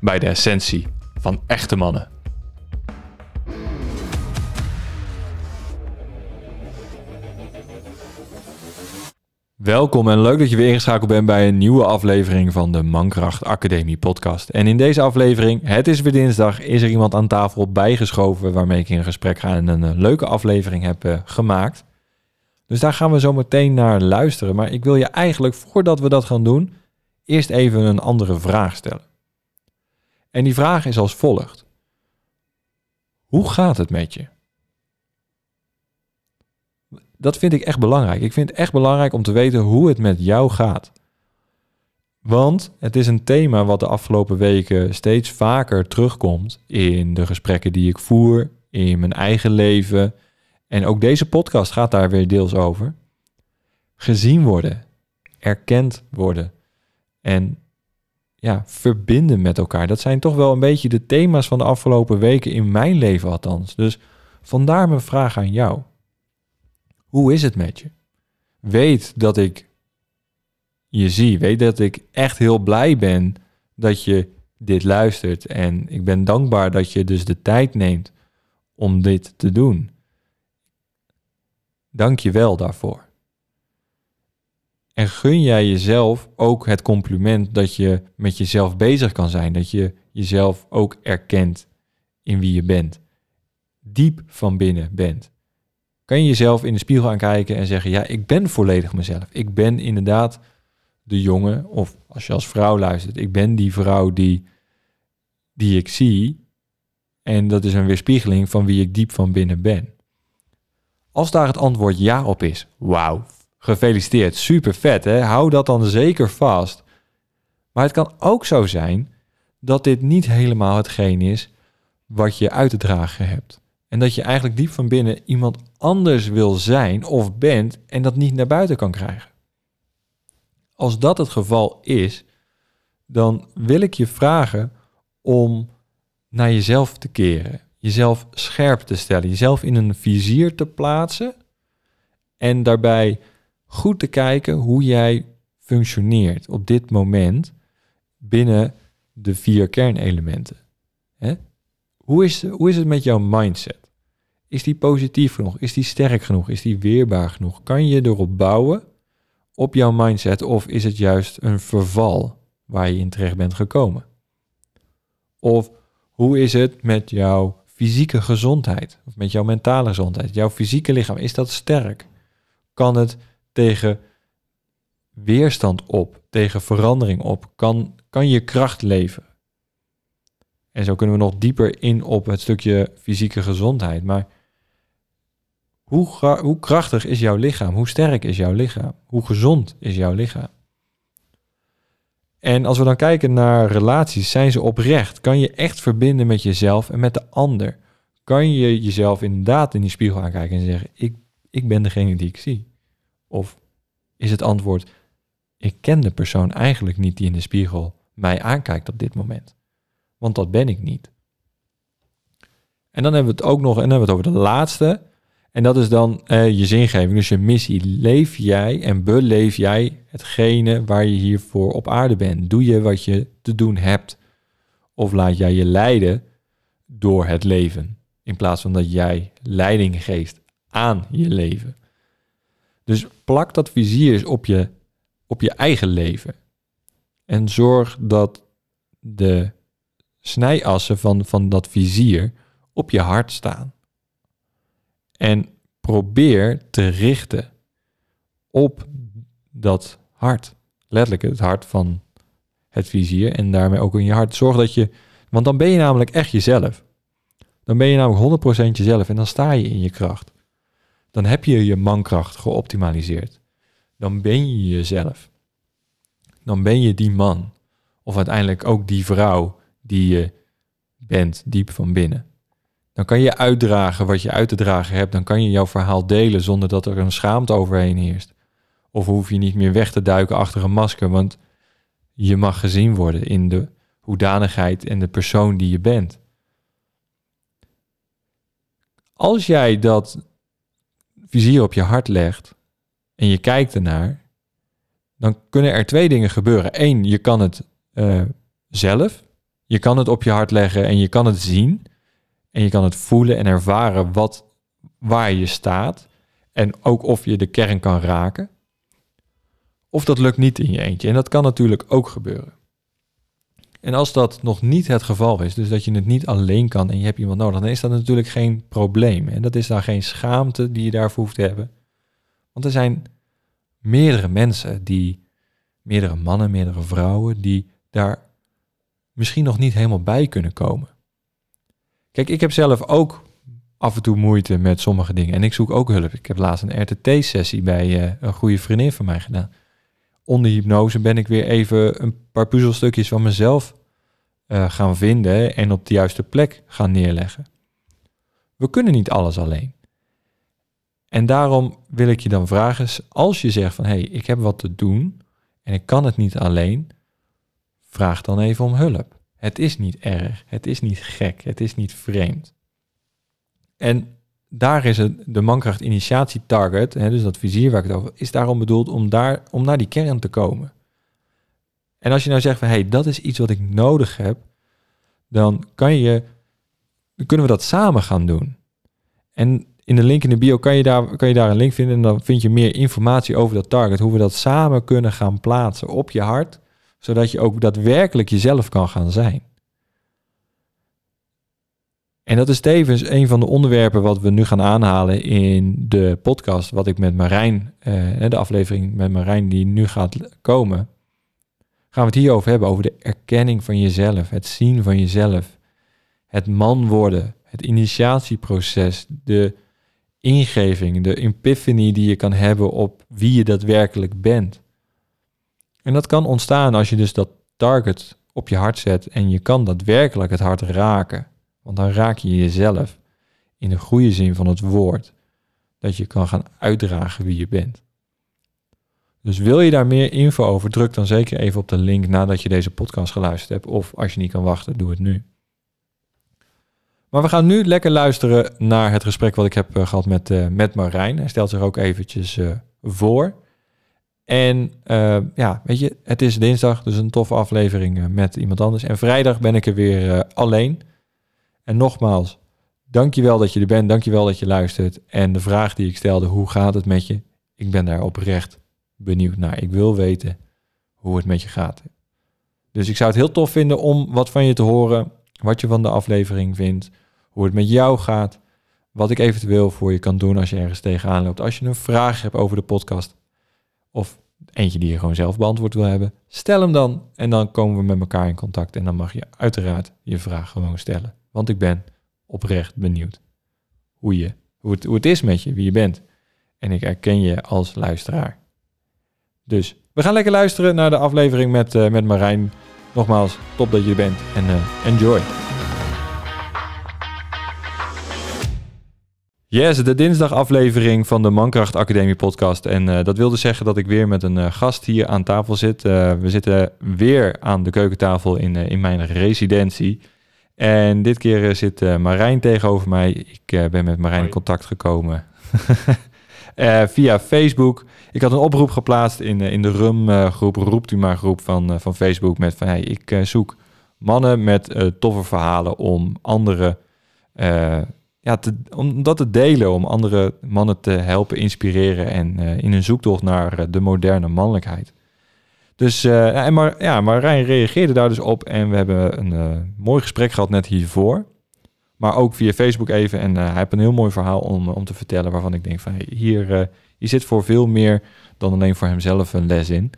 bij de essentie van echte mannen. Welkom en leuk dat je weer ingeschakeld bent bij een nieuwe aflevering van de Mankracht Academie podcast. En in deze aflevering, het is weer dinsdag, is er iemand aan tafel bijgeschoven waarmee ik in gesprek ga en een eh, leuke aflevering heb uh, gemaakt. Dus daar gaan we zo meteen naar luisteren. Maar ik wil je eigenlijk, voordat we dat gaan doen, eerst even een andere vraag stellen. En die vraag is als volgt. Hoe gaat het met je? Dat vind ik echt belangrijk. Ik vind het echt belangrijk om te weten hoe het met jou gaat. Want het is een thema wat de afgelopen weken steeds vaker terugkomt in de gesprekken die ik voer, in mijn eigen leven. En ook deze podcast gaat daar weer deels over. Gezien worden, erkend worden en ja, verbinden met elkaar. Dat zijn toch wel een beetje de thema's van de afgelopen weken in mijn leven althans. Dus vandaar mijn vraag aan jou. Hoe is het met je? Weet dat ik je zie. Weet dat ik echt heel blij ben dat je dit luistert. En ik ben dankbaar dat je dus de tijd neemt om dit te doen. Dank je wel daarvoor. En gun jij jezelf ook het compliment dat je met jezelf bezig kan zijn. Dat je jezelf ook erkent in wie je bent. Diep van binnen bent. Kan je jezelf in de spiegel aankijken en zeggen: Ja, ik ben volledig mezelf. Ik ben inderdaad de jongen, of als je als vrouw luistert, ik ben die vrouw die, die ik zie. En dat is een weerspiegeling van wie ik diep van binnen ben. Als daar het antwoord ja op is, wauw, Gefeliciteerd, super vet hè. Hou dat dan zeker vast. Maar het kan ook zo zijn dat dit niet helemaal hetgeen is wat je uit te dragen hebt. En dat je eigenlijk diep van binnen iemand anders wil zijn of bent en dat niet naar buiten kan krijgen. Als dat het geval is, dan wil ik je vragen om naar jezelf te keren, jezelf scherp te stellen, jezelf in een vizier te plaatsen en daarbij goed te kijken hoe jij functioneert op dit moment binnen de vier kernelementen. Hè? Hoe, is, hoe is het met jouw mindset? Is die positief genoeg? Is die sterk genoeg? Is die weerbaar genoeg? Kan je erop bouwen op jouw mindset of is het juist een verval waar je in terecht bent gekomen? Of hoe is het met jouw fysieke gezondheid of met jouw mentale gezondheid? Jouw fysieke lichaam, is dat sterk? Kan het tegen weerstand op, tegen verandering op, kan, kan je kracht leven. En zo kunnen we nog dieper in op het stukje fysieke gezondheid. Maar hoe, hoe krachtig is jouw lichaam? Hoe sterk is jouw lichaam? Hoe gezond is jouw lichaam? En als we dan kijken naar relaties, zijn ze oprecht? Kan je echt verbinden met jezelf en met de ander? Kan je jezelf inderdaad in die spiegel aankijken en zeggen: ik, ik ben degene die ik zie? Of is het antwoord, ik ken de persoon eigenlijk niet die in de spiegel mij aankijkt op dit moment. Want dat ben ik niet. En dan hebben we het ook nog, en dan hebben we het over de laatste. En dat is dan eh, je zingeving, dus je missie. Leef jij en beleef jij hetgene waar je hiervoor op aarde bent? Doe je wat je te doen hebt? Of laat jij je leiden door het leven? In plaats van dat jij leiding geeft aan je leven. Dus plak dat vizier op je, op je eigen leven. En zorg dat de snijassen van, van dat vizier op je hart staan. En probeer te richten op dat hart. Letterlijk het hart van het vizier en daarmee ook in je hart. Zorg dat je, want dan ben je namelijk echt jezelf. Dan ben je namelijk 100% jezelf en dan sta je in je kracht. Dan heb je je mankracht geoptimaliseerd. Dan ben je jezelf. Dan ben je die man. Of uiteindelijk ook die vrouw die je bent, diep van binnen. Dan kan je uitdragen wat je uit te dragen hebt. Dan kan je jouw verhaal delen zonder dat er een schaamte overheen heerst. Of hoef je niet meer weg te duiken achter een masker, want je mag gezien worden in de hoedanigheid en de persoon die je bent. Als jij dat vizier op je hart legt en je kijkt ernaar, dan kunnen er twee dingen gebeuren. Eén, je kan het uh, zelf, je kan het op je hart leggen en je kan het zien. En je kan het voelen en ervaren wat, waar je staat. En ook of je de kern kan raken. Of dat lukt niet in je eentje. En dat kan natuurlijk ook gebeuren. En als dat nog niet het geval is, dus dat je het niet alleen kan en je hebt iemand nodig, dan is dat natuurlijk geen probleem. En dat is dan geen schaamte die je daarvoor hoeft te hebben. Want er zijn meerdere mensen die, meerdere mannen, meerdere vrouwen, die daar misschien nog niet helemaal bij kunnen komen. Kijk, ik heb zelf ook af en toe moeite met sommige dingen en ik zoek ook hulp. Ik heb laatst een RTT-sessie bij uh, een goede vriendin van mij gedaan. Onder hypnose ben ik weer even een paar puzzelstukjes van mezelf uh, gaan vinden en op de juiste plek gaan neerleggen. We kunnen niet alles alleen. En daarom wil ik je dan vragen, als je zegt van hé, hey, ik heb wat te doen en ik kan het niet alleen, vraag dan even om hulp. Het is niet erg, het is niet gek, het is niet vreemd. En daar is het, de mankracht initiatie target, hè, dus dat vizier waar ik het over, is daarom bedoeld om, daar, om naar die kern te komen. En als je nou zegt van, hé, hey, dat is iets wat ik nodig heb, dan kan je, kunnen we dat samen gaan doen. En in de link in de bio kan je, daar, kan je daar een link vinden en dan vind je meer informatie over dat target, hoe we dat samen kunnen gaan plaatsen op je hart, zodat je ook daadwerkelijk jezelf kan gaan zijn. En dat is tevens een van de onderwerpen wat we nu gaan aanhalen in de podcast, wat ik met Marijn, eh, de aflevering met Marijn die nu gaat komen, gaan we het hier over hebben, over de erkenning van jezelf, het zien van jezelf, het man worden, het initiatieproces, de ingeving, de epiphany die je kan hebben op wie je daadwerkelijk bent. En dat kan ontstaan als je dus dat target op je hart zet en je kan daadwerkelijk het hart raken. Want dan raak je jezelf in de goede zin van het woord. Dat je kan gaan uitdragen wie je bent. Dus wil je daar meer info over, druk dan zeker even op de link nadat je deze podcast geluisterd hebt. Of als je niet kan wachten, doe het nu. Maar we gaan nu lekker luisteren naar het gesprek wat ik heb eh, gehad met, uh, met Marijn. Hij stelt zich ook eventjes uh, voor. En ja, weet je, het is dinsdag, dus een toffe aflevering met iemand anders. En vrijdag ben ik er weer alleen. En nogmaals, dankjewel dat je er bent, dankjewel dat je luistert. En de vraag die ik stelde, hoe gaat het met je? Ik ben daar oprecht benieuwd naar. Ik wil weten hoe het met je gaat. Dus ik zou het heel tof vinden om wat van je te horen, wat je van de aflevering vindt, hoe het met jou gaat, wat ik eventueel voor je kan doen als je ergens tegenaan loopt. Als je een vraag hebt over de podcast of eentje die je gewoon zelf beantwoord wil hebben, stel hem dan en dan komen we met elkaar in contact en dan mag je uiteraard je vraag gewoon stellen. Want ik ben oprecht benieuwd hoe, je, hoe, het, hoe het is met je, wie je bent. En ik herken je als luisteraar. Dus we gaan lekker luisteren naar de aflevering met, uh, met Marijn. Nogmaals, top dat je er bent en uh, enjoy. Yes, de dinsdagaflevering van de Mankracht Academie podcast. En uh, dat wilde zeggen dat ik weer met een gast hier aan tafel zit. We zitten weer aan de keukentafel in, in mijn residentie. En dit keer eh, zit uh, Marijn tegenover mij. Ik uh, ben met Marijn in contact gekomen via Facebook. Ik had een oproep geplaatst in, in de RUM-groep, roept u maar groep van, van Facebook, met van hey, ik zoek mannen met toffe verhalen om andere, ja, te, om dat te delen, om andere mannen te helpen inspireren en in hun zoektocht naar de moderne mannelijkheid. Dus, uh, en maar, ja, Marijn reageerde daar dus op en we hebben een uh, mooi gesprek gehad net hiervoor. Maar ook via Facebook even. En hij heeft een heel mooi verhaal om, om te vertellen. Waarvan ik denk van hier, hier zit voor veel meer dan alleen voor hemzelf een les in.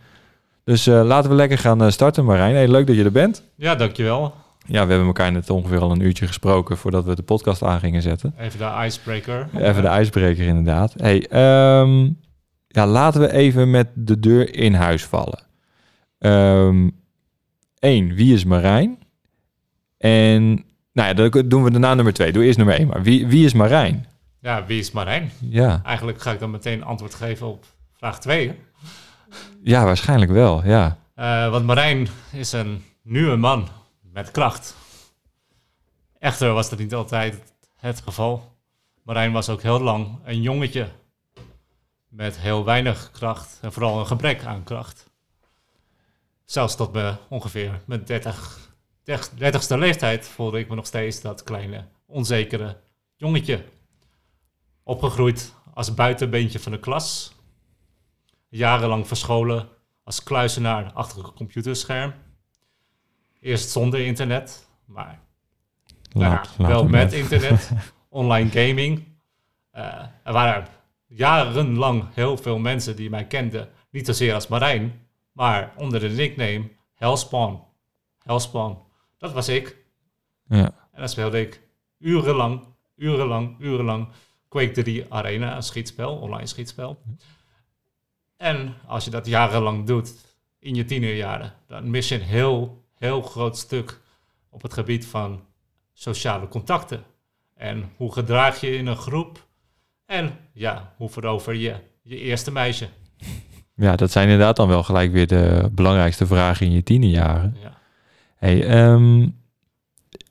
Dus laten we lekker gaan starten, Marijn. Hey, leuk dat je er bent. Ja, dankjewel. Ja, we hebben elkaar net ongeveer al een uurtje gesproken voordat we de podcast aan gingen zetten. Even de icebreaker. Even de icebreaker, inderdaad. Hey, ehm, ja, laten we even met de deur in huis vallen. Eén, ehm, wie is Marijn? En nou ja, dan doen we daarna nummer twee. Doe eerst nummer één. Maar wie, wie is Marijn? Ja, wie is Marijn? Ja. Eigenlijk ga ik dan meteen antwoord geven op vraag twee. Ja, waarschijnlijk wel, ja. Uh, want Marijn is een nieuwe man met kracht. Echter was dat niet altijd het geval. Marijn was ook heel lang een jongetje met heel weinig kracht en vooral een gebrek aan kracht. Zelfs tot me ongeveer mijn 30, 30ste leeftijd voelde ik me nog steeds dat kleine, onzekere jongetje. Opgegroeid als buitenbeentje van de klas. Jarenlang verscholen als kluisenaar achter een computerscherm. Eerst zonder internet, maar laat, wel met internet. Online gaming. Uh, er waren jarenlang heel veel mensen die mij kenden. Niet zozeer als Marijn, maar onder de nickname Hellspawn. Hellspawn. Dat was ik. Ja. En dan speelde ik urenlang, urenlang, urenlang Quake 3 Arena, een schietspel, online schietspel. En als je dat jarenlang doet, in je tienerjaren, dan mis je een heel, heel groot stuk op het gebied van sociale contacten. En hoe gedraag je in een groep? En ja, hoe verover je je eerste meisje? Ja, dat zijn inderdaad dan wel gelijk weer de belangrijkste vragen in je tienerjaren. Ja. Hey, um,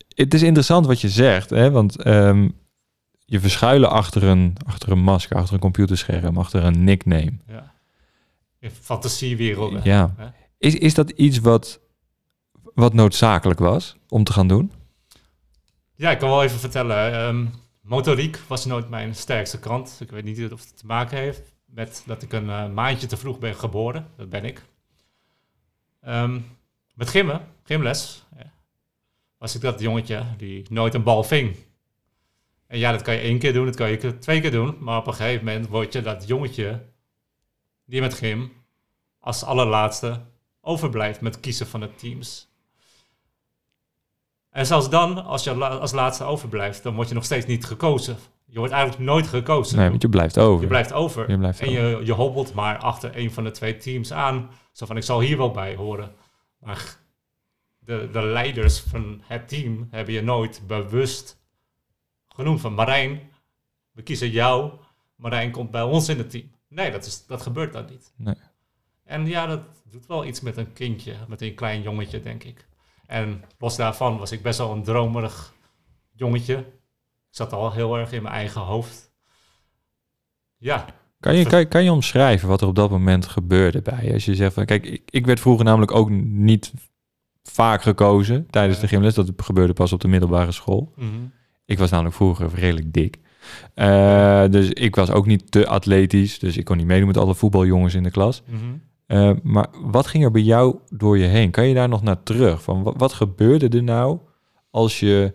het is interessant wat je zegt, hè? want um, je verschuilen achter een, achter een masker, achter een computerscherm, achter een nickname. Ja. In fantasiewerelden. Ja. Is, is dat iets wat, wat noodzakelijk was om te gaan doen? Ja, ik kan wel even vertellen. Um, motoriek was nooit mijn sterkste kant. Ik weet niet of het te maken heeft met dat ik een uh, maandje te vroeg ben geboren. Dat ben ik. Um, met gimmen, gymles, was ik dat jongetje die nooit een bal ving. En ja, dat kan je één keer doen, dat kan je twee keer doen. Maar op een gegeven moment word je dat jongetje die met gym als allerlaatste overblijft met kiezen van de teams. En zelfs dan, als je als laatste overblijft, dan word je nog steeds niet gekozen. Je wordt eigenlijk nooit gekozen. Nee, want je blijft over. Je blijft over. Je blijft en je, je hobbelt maar achter een van de twee teams aan. Zo van, ik zal hier wel bij horen. Maar de, de leiders van het team hebben je nooit bewust genoemd. Van Marijn, we kiezen jou. Marijn komt bij ons in het team. Nee, dat, is, dat gebeurt dan niet. Nee. En ja, dat doet wel iets met een kindje, met een klein jongetje, denk ik. En los daarvan was ik best wel een dromerig jongetje. Zat al heel erg in mijn eigen hoofd. Ja. Kan je, kan, kan je omschrijven wat er op dat moment gebeurde bij je? Als je zegt van, kijk, ik, ik werd vroeger namelijk ook niet vaak gekozen tijdens de gymles. Dat gebeurde pas op de middelbare school. Mhm. Ik was namelijk vroeger redelijk dik. Uh, dus ik was ook niet te atletisch. Dus ik kon niet meedoen met alle voetbaljongens in de klas. Mm uh, maar wat ging er bij jou door je heen? Kan je daar nog naar terug? Van wat, wat gebeurde er nou als je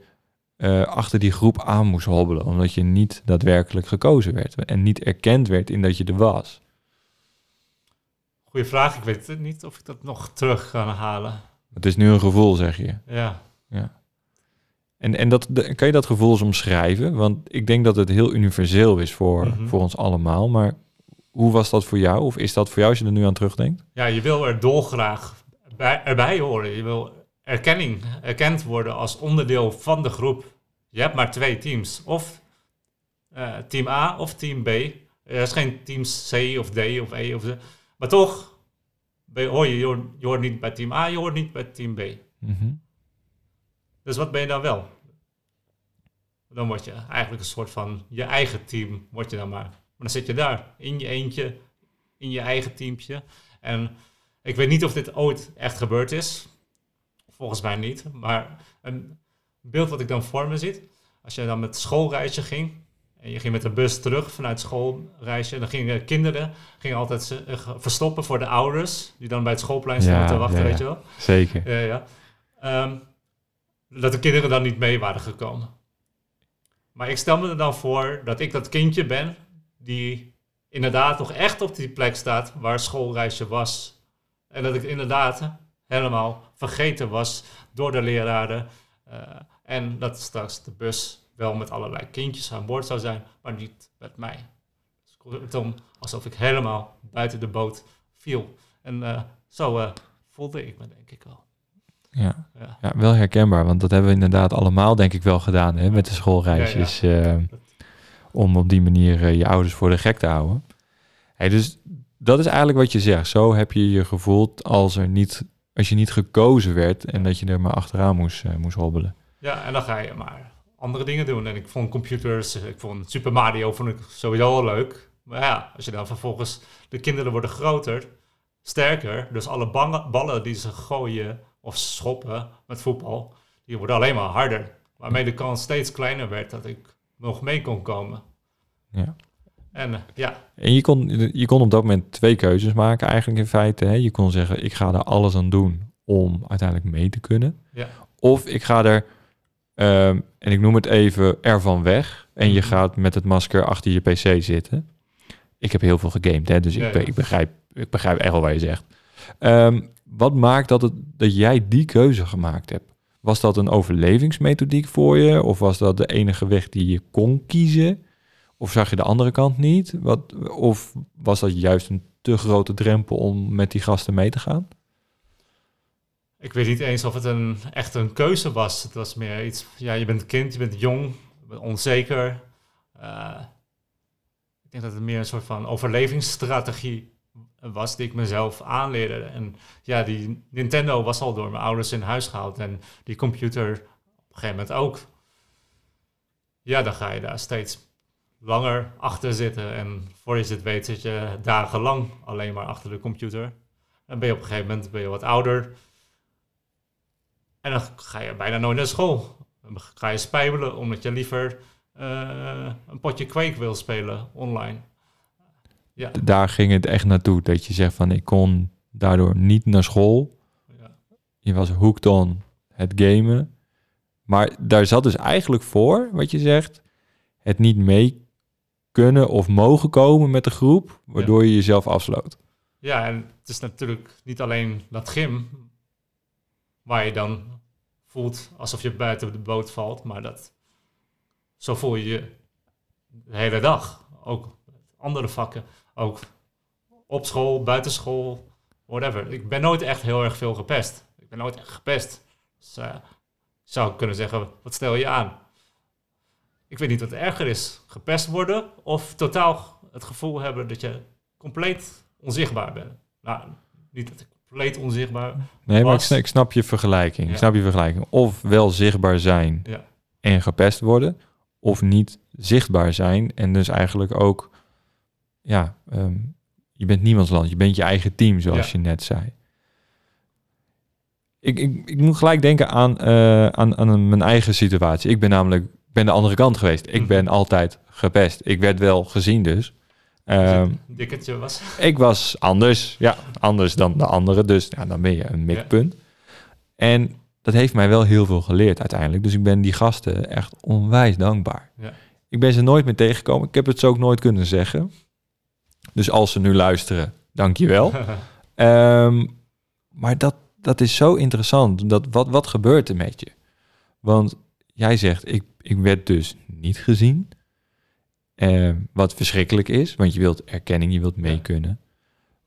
uh, achter die groep aan moest hobbelen, omdat je niet daadwerkelijk gekozen werd en niet erkend werd in dat je er was? Goeie vraag. Ik weet niet of ik dat nog terug kan halen. Het is nu een gevoel, zeg je. Ja. ja. En, en dat, kan je dat gevoel eens omschrijven? Want ik denk dat het heel universeel is voor, Mhm. voor ons allemaal. Maar hoe was dat voor jou? Of is dat voor jou als je er nu aan terugdenkt? Ja, je wil er dolgraag bij, erbij horen. Je wil erkenning, erkend worden als onderdeel van de groep. Je hebt maar twee teams. Of eh, team A of team B. Er is geen teams C of D of E of Z. Maar toch je, hoor je, je hoort, je hoort niet bij team A, je hoort niet bij team B. Mhm. Dus wat ben je dan wel? Dan word je eigenlijk een soort van je eigen team, word je dan maar. Maar dan zit je daar, in je eentje, in je eigen teampje. En ik weet niet of dit ooit echt gebeurd is. Volgens mij niet. Maar een beeld wat ik dan voor me zit. Als je dan met schoolreisje ging. En je ging met de bus terug vanuit schoolreisje. Dan gingen kinderen gingen altijd zich verstoppen voor de ouders. Die dan bij het schoolplein stonden Ja, te wachten, ja, weet je wel. Zeker. Ja, ja. Ehm, dat de kinderen dan niet mee waren gekomen. Maar ik stel me er dan voor dat ik dat kindje ben die inderdaad nog echt op die plek staat waar schoolreisje was. En dat ik inderdaad helemaal vergeten was door de leraren. Eh, en dat straks de bus wel met allerlei kindjes aan boord zou zijn, maar niet met mij. Dus kortom, alsof ik helemaal buiten de boot viel. En eh, zo eh, voelde ik me denk ik wel. Ja. Ja. ja, wel herkenbaar, want dat hebben we inderdaad allemaal denk ik wel gedaan hè, met de schoolreisjes. om op die manier je ouders voor de gek te houden. Hey, dus dat is eigenlijk wat je zegt. Zo heb je je gevoeld als, er niet, als je niet gekozen werd en dat je er maar achteraan moest, eh, moest hobbelen. Ja, en dan ga je maar andere dingen doen. En ik vond computers, ik vond Super Mario vond ik sowieso wel leuk. Maar ja, als je dan vervolgens, de kinderen worden groter, sterker. Dus alle bangen- ballen die ze gooien of schoppen met voetbal, die worden alleen maar harder. Waarmee de kans steeds kleiner werd dat ik nog mee kon komen. Ja. En eh, ja, En je kon, je kon op dat moment twee keuzes maken eigenlijk in feite. Hè? Je kon zeggen, ik ga er alles aan doen om uiteindelijk mee te kunnen. Ja. Of ik ga er, ehm, en ik noem het even, ervan weg. En je Mhm. gaat met het masker achter je pc zitten. Ik heb heel veel gegamed, hè? dus Ja, ik, ja. ik, begrijp, ik begrijp echt wel wat je zegt. Ehm, wat maakt dat, het, dat jij die keuze gemaakt hebt? Was dat een overlevingsmethodiek voor je? Of was dat de enige weg die je kon kiezen? Of zag je de andere kant niet? Wat, of was dat juist een te grote drempel om met die gasten mee te gaan? ik weet niet eens of het een, echt een keuze was. Het was meer iets, ja, je bent kind, je bent jong, je bent onzeker. Eh, ik denk dat het meer een soort van overlevingsstrategie was die ik mezelf aanleerde. En ja, die Nintendo was al door mijn ouders in huis gehaald en die computer op een gegeven moment ook. Ja, dan ga je daar steeds langer achter zitten en voor je het weet zit je dagenlang alleen maar achter de computer. Dan ben je op een gegeven moment ben je wat ouder. En dan ga je bijna nooit naar school. Dan ga je spijbelen omdat je liever eh, een potje kweek wil spelen online. Ja, Daar ging het echt naartoe. Dat je zegt van ik kon daardoor niet naar school. ja. Je was hooked on het gamen. Maar daar zat dus eigenlijk voor, wat je zegt, het niet mee kunnen of mogen komen met de groep, waardoor je jezelf afsloot. ja, en het is natuurlijk niet alleen dat gym waar je dan voelt alsof je buiten de boot valt, maar dat zo voel je je de hele dag. Ook andere vakken, ook op school, buitenschool, whatever. Ik ben nooit echt heel erg veel gepest. Ik ben nooit echt gepest. Dus, eh, ik zou kunnen zeggen, wat stel je aan? Ik weet niet wat erger is, gepest worden of totaal het gevoel hebben dat je compleet onzichtbaar bent. Nou, niet dat ik compleet onzichtbaar. Nee, maar ik snap, ik snap je vergelijking. Ik snap je vergelijking. Of wel zichtbaar zijn Ja. en gepest worden, of niet zichtbaar zijn en dus eigenlijk ook, ja, ehm, je bent niemands land. Je bent je eigen team, zoals Ja. je net zei. Ik, ik, ik moet gelijk denken aan, eh, aan, aan mijn eigen situatie. Ik ben namelijk ben de andere kant geweest. Ik Mhm. ben altijd gepest. Ik werd wel gezien dus. Ehm, was. ik was anders, ja, anders dan de anderen. Dus ja, dan ben je een mikpunt. En dat heeft mij wel heel veel geleerd uiteindelijk. Dus ik ben die gasten echt onwijs dankbaar. Ja. Ik ben ze nooit meer tegengekomen. Ik heb het zo ook nooit kunnen zeggen. Dus als ze nu luisteren, dank je wel. Ehm, maar dat, dat is zo interessant. Dat, wat, wat gebeurt er met je? Want jij zegt, ik, ik werd dus niet gezien. Ehm, wat verschrikkelijk is, want je wilt erkenning, je wilt mee kunnen.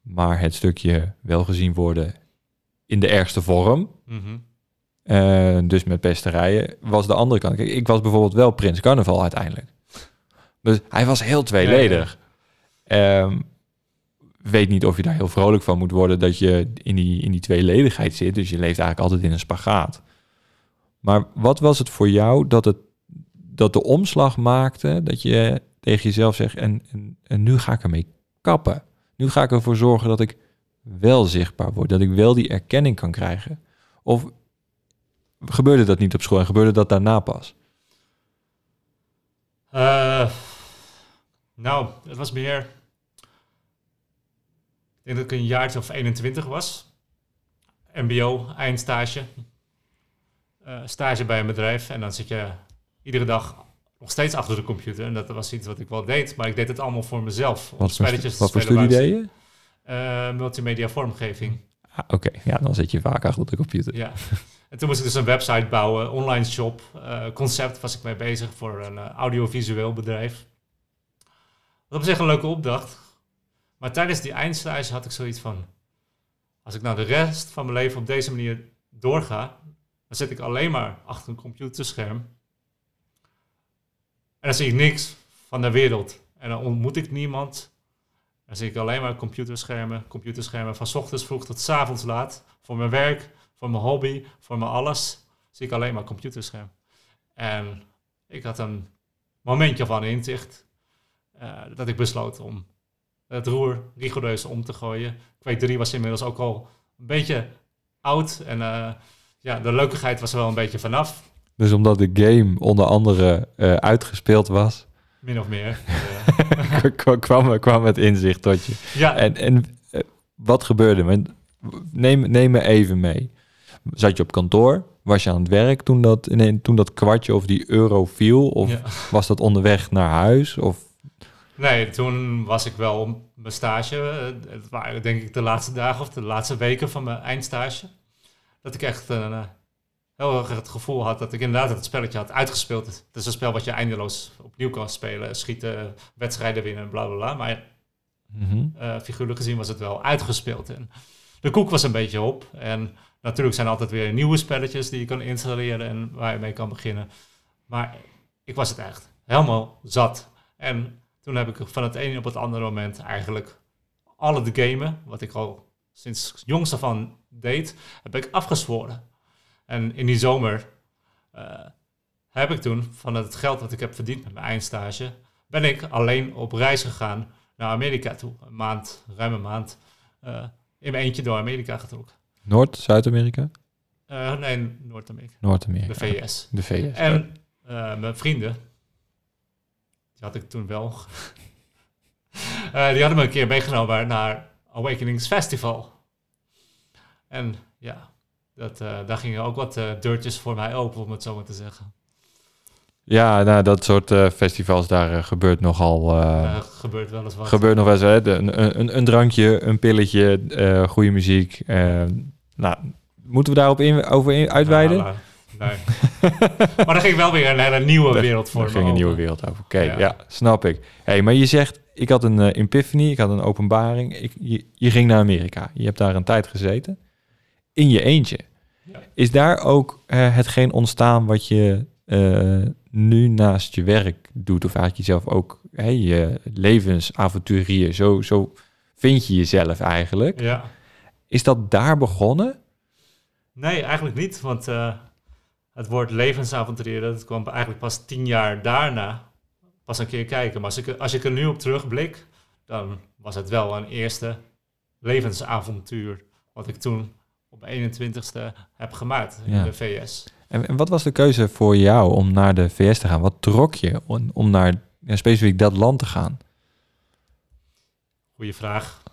Maar het stukje wel gezien worden in de ergste vorm, Mhm. eh, dus met pesterijen, was de andere kant. Kijk, ik was bijvoorbeeld wel Prins Carnaval uiteindelijk. Dus hij was heel tweeledig. Ehm, weet niet of je daar heel vrolijk van moet worden dat je in die, in die tweeledigheid zit. Dus je leeft eigenlijk altijd in een spagaat. Maar wat was het voor jou dat, het, dat de omslag maakte, dat je tegen jezelf zegt, en, en, nu ga ik ermee kappen. Nu ga ik ervoor zorgen dat ik wel zichtbaar word, dat ik wel die erkenning kan krijgen. Of gebeurde dat niet op school en gebeurde dat daarna pas? Eh, nou, het was meer. Ik denk dat ik een jaartje of 21 was. MBO, eindstage. Eh, stage bij een bedrijf. En dan zit je iedere dag nog steeds achter de computer. En dat was iets wat ik wel deed, maar ik deed het allemaal voor mezelf. Wat voor, spelletjes wat voor spelen studie deed je? Eh, multimedia vormgeving. Ah, Oké, ja, dan zit je vaak achter de computer. Ja. En toen moest ik dus een website bouwen, online shop, eh, concept was ik mee bezig voor een eh, audiovisueel bedrijf. Dat op zich een leuke opdracht. Maar tijdens die eindstage had ik zoiets van, als ik nou de rest van mijn leven op deze manier doorga, dan zit ik alleen maar achter een computerscherm. En dan zie ik niks van de wereld. En dan ontmoet ik niemand. Dan zie ik alleen maar computerschermen, computerschermen van ochtends vroeg tot 's avonds laat. Voor mijn werk, voor mijn hobby, voor mijn alles, zie ik alleen maar computerscherm. En ik had een momentje van inzicht eh, dat ik besloot om het roer rigoureus om te gooien. Quake 3 was inmiddels ook al een beetje oud en eh, ja, de leukigheid was er wel een beetje vanaf, Dus omdat de game onder andere eh, uitgespeeld was, min of meer. Kwam- het inzicht tot je. ja, En, en eh, wat gebeurde? Neem, neem me even mee. Zat je op kantoor? Was je aan het werk toen dat, nee, toen dat kwartje of die euro viel? Of ja. was dat onderweg naar huis? Of, Nee, toen was ik wel op mijn stage. Het waren denk ik de laatste dagen of de laatste weken van mijn eindstage. Dat ik echt eh, heel erg het gevoel had dat ik inderdaad het spelletje had uitgespeeld. Het is een spel wat je eindeloos opnieuw kan spelen. Schieten, wedstrijden winnen, bla bla bla. Maar Mhm. eh, figuurlijk gezien was het wel uitgespeeld. En de koek was een beetje op. En natuurlijk zijn er altijd weer nieuwe spelletjes die je kan installeren en waar je mee kan beginnen. Maar ik was het echt helemaal zat. En toen heb ik van het ene op het andere moment eigenlijk alle de gamen, wat ik al sinds jongs af aan deed, heb ik afgezworen. En in die zomer eh, heb ik toen van het geld wat ik heb verdiend met mijn eindstage, ben ik alleen op reis gegaan naar Amerika toe. Een maand, ruim een maand, eh, in mijn eentje door Amerika getrokken. Noord, Zuid-Amerika? Eh, nee, Noord-Amerika, Noord-Amerika. de VS. De VS. En mijn vrienden, die had ik toen wel, die hadden me een keer meegenomen naar Awakenings Festival. En ja, dat, eh, daar gingen ook wat eh, deurtjes voor mij open, om het zo maar te zeggen. Ja, nou, dat soort eh, festivals, daar gebeurt nogal... Er gebeurt wel eens wat. gebeurt nog wel eens, hè? Een, een, een drankje, een pilletje, goede muziek. nou, moeten we daarop in, over in, uitweiden? Nou, nou, nee. maar er ging wel weer een hele nieuwe wereld voor Er ging een nieuwe wereld over. Oké, Ja. ja. snap ik. Hey, maar je zegt, ik had een epiphany, ik had een openbaring. Ik, je, je ging naar Amerika. Je hebt daar een tijd gezeten. In je eentje. Is daar ook eh, hetgeen ontstaan wat je eh, nu naast je werk doet? Of eigenlijk jezelf ook, hey, je levensavonturier, zo, zo vind je jezelf eigenlijk. Ja. Is dat daar begonnen? Nee, eigenlijk niet. Want eh, het woord levensavonturier, dat kwam eigenlijk pas tien jaar daarna pas een keer kijken. Maar als ik, als ik er nu op terugblik, dan was het wel een eerste levensavontuur. Wat ik toen op 21ste heb gemaakt in Ja. de VS. En, en wat was de keuze voor jou om naar de VS te gaan? Wat trok je om, om naar ja, specifiek dat land te gaan? Goeie vraag.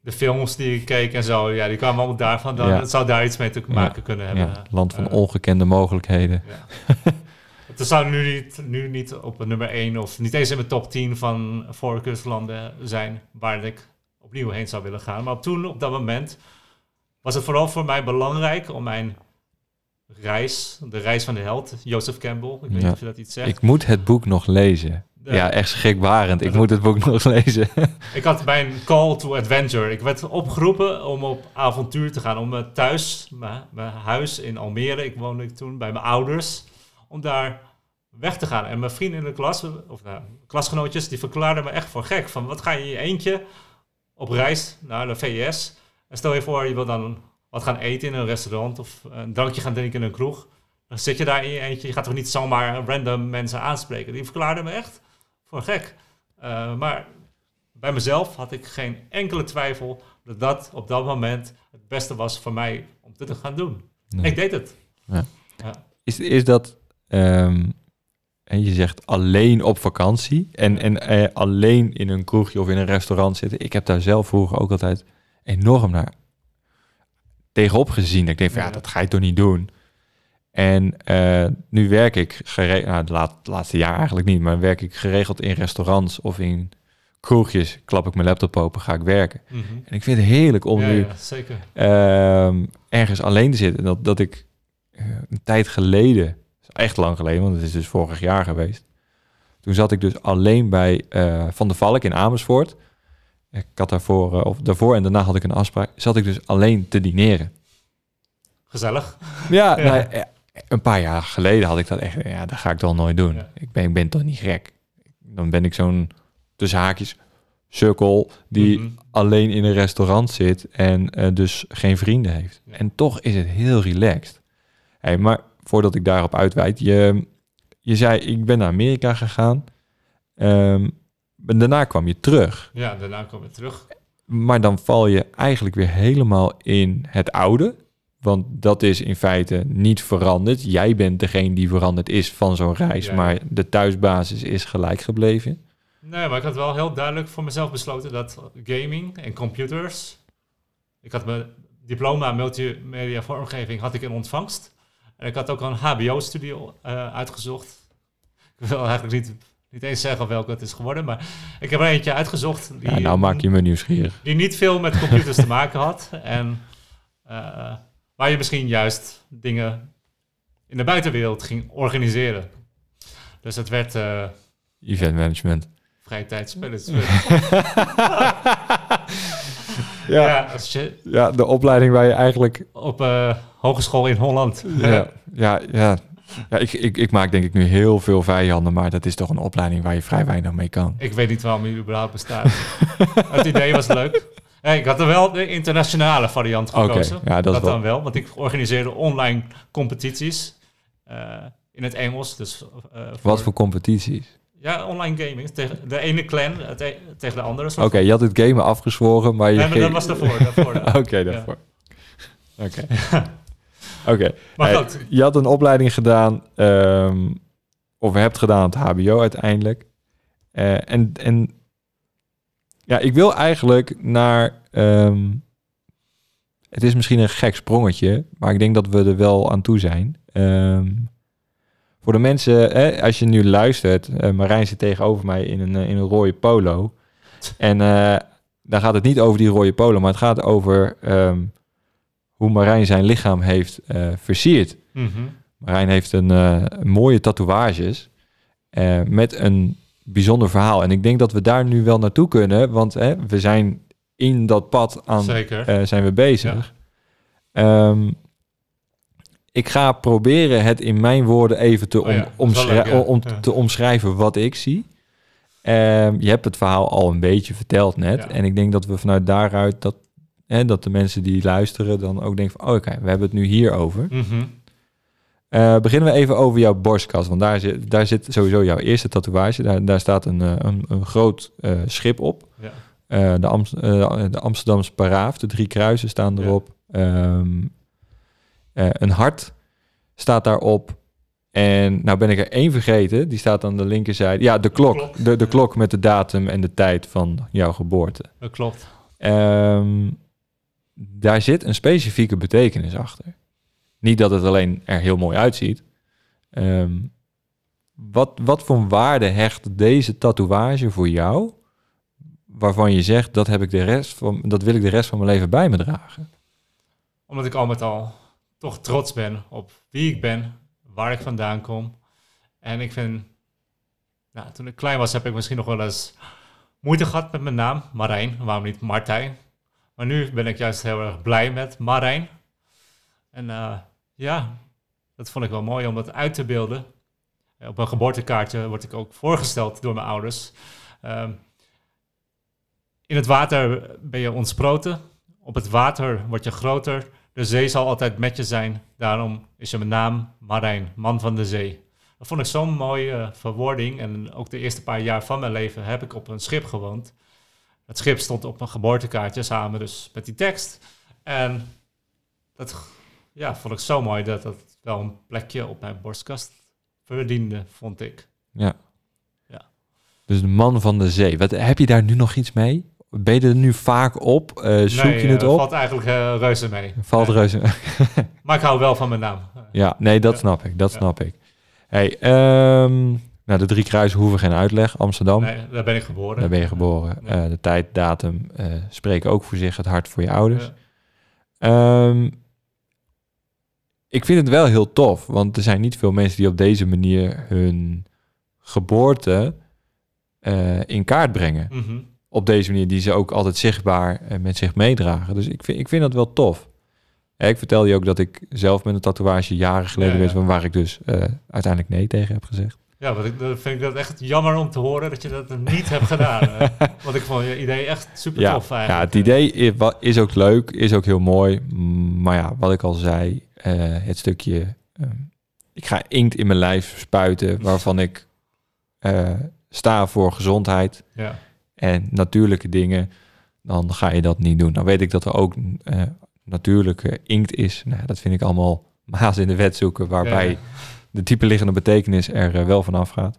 De films die ik keek en zo, ja, die kwamen allemaal daarvan. Dan, Ja. Het zou daar iets mee te maken kunnen hebben. Ja, land van Eh, ongekende mogelijkheden. Ja. Het zou nu niet, nu niet op nummer 1 of niet eens in mijn top 10 van voorkeurslanden zijn waar ik opnieuw heen zou willen gaan. Maar toen, op dat moment, was het vooral voor mij belangrijk om mijn reis, de reis van de held, Joseph Campbell, ik weet niet of je dat iets zegt. Ik moet het boek nog lezen. De- Ja, echt schrikbarend. Ik moet het boek nog lezen. Ik had mijn call to adventure. Ik werd opgeroepen om op avontuur te gaan. Om thuis, mijn, mijn huis in Almere, ik woonde toen bij mijn ouders, om daar weg te gaan. En mijn vrienden in de klas, of nou, klasgenootjes, die verklaarden me echt voor gek. Van wat ga je in je eentje op reis naar de VS? En stel je voor, je wil dan wat gaan eten in een restaurant of een drankje gaan drinken in een kroeg. Dan zit je daar in je eentje. Je gaat toch niet zomaar random mensen aanspreken. Die verklaarden me echt voor gek. Eh, maar bij mezelf had ik geen enkele twijfel dat dat op dat moment het beste was voor mij om dit te gaan doen. Nee. Ik deed het. Is, is dat, ehm, en je zegt alleen op vakantie en, en eh, alleen in een kroegje of in een restaurant zitten. Ik heb daar zelf vroeger ook altijd enorm naar tegenop gezien. Ik denk van ja, Ja. dat ga je toch niet doen. En eh, nu werk ik geregeld, nou, laat- het laatste jaar eigenlijk niet, maar werk ik geregeld in restaurants of in kroegjes. Klap ik mijn laptop open, ga ik werken. Mhm. En ik vind het heerlijk om ja, nu ja, zeker. ehm, ergens alleen te zitten. Dat, dat ik eh, een tijd geleden, echt lang geleden, want het is dus vorig jaar geweest. Toen zat ik dus alleen bij eh, Van der Valk in Amersfoort. Ik had daarvoor, eh, of daarvoor en daarna had ik een afspraak. Zat ik dus alleen te dineren. Gezellig. Ja, Ja. nou, eh, een paar jaar geleden had ik dat echt. Ja, dat ga ik toch nooit doen. Ja. Ik, ben, ik ben toch niet gek. Dan ben ik zo'n tussen haakjes sukkel die Mhm. alleen in een restaurant zit en dus geen vrienden heeft. Ja. En toch is het heel relaxed. Hey, maar voordat ik daarop uitweid, je, je zei ik ben naar Amerika gegaan. Ehm, en daarna kwam je terug. Ja, daarna kom je terug. Maar dan val je eigenlijk weer helemaal in het oude. Want dat is in feite niet veranderd. Jij bent degene die veranderd is van zo'n reis. Ja. Maar de thuisbasis is gelijk gebleven. Nee, maar ik had wel heel duidelijk voor mezelf besloten dat gaming en computers. Ik had mijn diploma multimedia vormgeving had ik in ontvangst. En ik had ook een HBO-studio eh, uitgezocht. Ik wil eigenlijk niet, niet eens zeggen welke het is geworden, maar ik heb er eentje uitgezocht die, Ja, nou maak je me nieuwsgierig. die niet veel met computers te maken had. En eh, waar je misschien juist dingen in de buitenwereld ging organiseren. Dus het werd eh Event management. vrije. Ja, Ja, je ja, de opleiding waar je eigenlijk... op eh, hogeschool in Holland. Ja, ja, ja. ja ik, ik, ik maak denk ik nu heel veel vijanden. Maar dat is toch een opleiding waar je vrij weinig mee kan. Ik weet niet waarom die überhaupt bestaat. het idee was leuk. Hey, ik had er wel de internationale variant gekozen. ja, dat wel- dan wel, want ik organiseerde online competities eh, in het Engels. Dus, eh, Wat voor competities? Ja, online gaming. Tegen de ene clan eh, te- tegen de andere. Oké, je had het gamen afgezworen, maar je... Nee, maar dat was daarvoor. daarvoor Oké, daarvoor. Oké. Oké. Maar Hey, goed. Je had een opleiding gedaan, ehm, of hebt gedaan het HBO uiteindelijk. Eh, en, en ja, ik wil eigenlijk naar. ehm, het is misschien een gek sprongetje, maar ik denk dat we er wel aan toe zijn. Ehm, voor de mensen, hè, als je nu luistert, eh, Marijn zit tegenover mij in een, eh, in een rode polo. En eh daar gaat het niet over die rode polo, maar het gaat over ehm, hoe Marijn zijn lichaam heeft versierd. Mhm. Marijn heeft een mooie tatoeages met een bijzonder verhaal. En ik denk dat we daar nu wel naartoe kunnen, want hè, we zijn in dat pad aan Zeker. zijn we bezig. Ehm, ik ga proberen het in mijn woorden even te, Oh ja, om, dat is wel omschrij- leuk, ja. om Ja. te omschrijven wat ik zie. Ehm, je hebt het verhaal al een beetje verteld net. En ik denk dat we vanuit daaruit dat, hè, dat de mensen die luisteren dan ook denken van... oh, oké, we hebben het nu hier over. Mhm. Eh, beginnen we even over jouw borstkas. Want daar zit, daar zit sowieso jouw eerste tatoeage. Daar, daar staat een, eh, een, een groot eh, schip op. Ja. De, Amst- de Amsterdamse paraaf, de drie kruisen staan erop. Ehm, eh, een hart staat daarop. En nou ben ik er één vergeten. Die staat aan de linkerzijde. Ja, de klok. klok. De, de Ja. klok met de datum en de tijd van jouw geboorte. Dat klopt. Ehm, daar zit een specifieke betekenis achter. Niet dat het alleen er heel mooi uitziet. Ehm, wat, wat voor waarde hecht deze tatoeage voor jou? Waarvan je zegt dat heb ik de rest van dat wil ik de rest van mijn leven bij me dragen. Omdat ik al met al toch trots ben op wie ik ben, waar ik vandaan kom. En ik vind, nou, toen ik klein was heb ik misschien nog wel eens moeite gehad met mijn naam, Marijn. Waarom niet Martijn? Maar nu ben ik juist heel erg blij met Marijn. En eh, ja, dat vond ik wel mooi om dat uit te beelden. Eh, Op een geboortekaartje word ik ook voorgesteld door mijn ouders. Ehm, in het water ben je ontsproten. Op het water word je groter. De zee zal altijd met je zijn. Daarom is je mijn naam Marijn, man van de zee. Dat vond ik zo'n mooie eh, verwoording. En ook de eerste paar jaar van mijn leven heb ik op een schip gewoond. Het schip stond op een geboortekaartje samen dus met die tekst. En dat ja, vond ik zo mooi dat dat wel een plekje op mijn borstkast verdiende, vond ik. Ja. Ja. Dus de man van de zee. Wat, heb je daar nu nog iets mee? Ben je er nu vaak op? Eh, zoek Nee, je het eh, op? valt eigenlijk eh, reuze mee. Valt Nee. reuze. Maar Maar ik hou wel van mijn naam. Ja, nee, dat snap ik. Dat Ja. snap ik. Hey, ehm, nou, de drie kruisen hoeven geen uitleg. Amsterdam, Nee, daar ben ik geboren. daar ben je geboren. Ja. De tijd, datum eh, spreken ook voor zich. Het hart voor je ouders. Ja. Ehm, ik vind het wel heel tof, want er zijn niet veel mensen die op deze manier hun geboorte in kaart brengen. Mhm. Op deze manier, die ze ook altijd zichtbaar eh, met zich meedragen. Dus ik vind, ik vind dat wel tof. Ja, ik vertelde je ook dat ik zelf met een tatoeage jaren geleden Ja, ja. van waar ik dus eh, uiteindelijk nee tegen heb gezegd. Ja, want ik, dan vind ik dat echt jammer om te horen dat je dat niet hebt gedaan. want ik vond je idee echt super Ja, tof ja, eigenlijk. het idee is, ook leuk, is ook heel mooi. Mm, Maar ja, wat ik al zei, eh, het stukje... ehm, ik ga inkt in mijn lijf spuiten waarvan ik sta voor gezondheid Ja, en natuurlijke dingen. Dan ga je dat niet doen. Dan weet ik dat er ook eh, natuurlijke inkt is. Nou, dat vind ik allemaal maas in de wet zoeken, waarbij Ja. de type liggende betekenis er eh, wel van afgaat.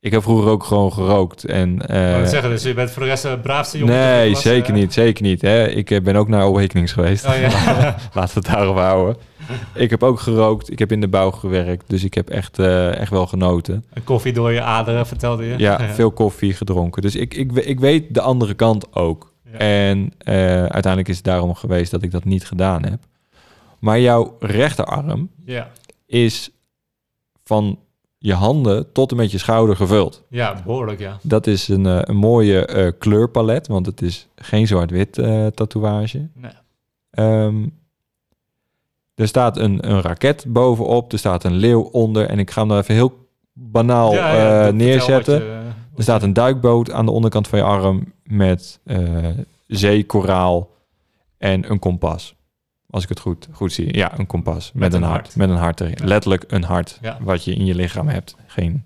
Ik heb vroeger ook gewoon gerookt en... Ik eh, zeggen, dus je bent voor de rest de braafste jongen. Nee, zeker niet, zeker niet. Hè. Ik ben ook naar Awakenings geweest. Oh ja. Laten we het daarop houden. Ik heb ook gerookt, ik heb in de bouw gewerkt, dus ik heb echt, eh, echt wel genoten. Een koffie door je aderen, vertelde je. Ja, veel koffie gedronken. Dus ik, ik, ik weet de andere kant ook. Ja. En eh, uiteindelijk is het daarom geweest dat ik dat niet gedaan heb. Maar jouw rechterarm Ja, is van je handen tot en met je schouder gevuld. ja behoorlijk, ja. Dat is een, eh, een mooie kleurpalet, want het is geen zwart-wit tatoeage. Nee. Ehm, er staat een, een raket bovenop, er staat een leeuw onder en ik ga hem daar even heel banaal Ja, ja, eh, neerzetten. je- wat Er staat een duikboot aan de onderkant van je arm met eh zee, koraal en een kompas. Als ik het goed, goed zie. Ja, een kompas met, een een hart. hart. Met een hart erin. Ja. Letterlijk een hart wat je in je lichaam hebt. Geen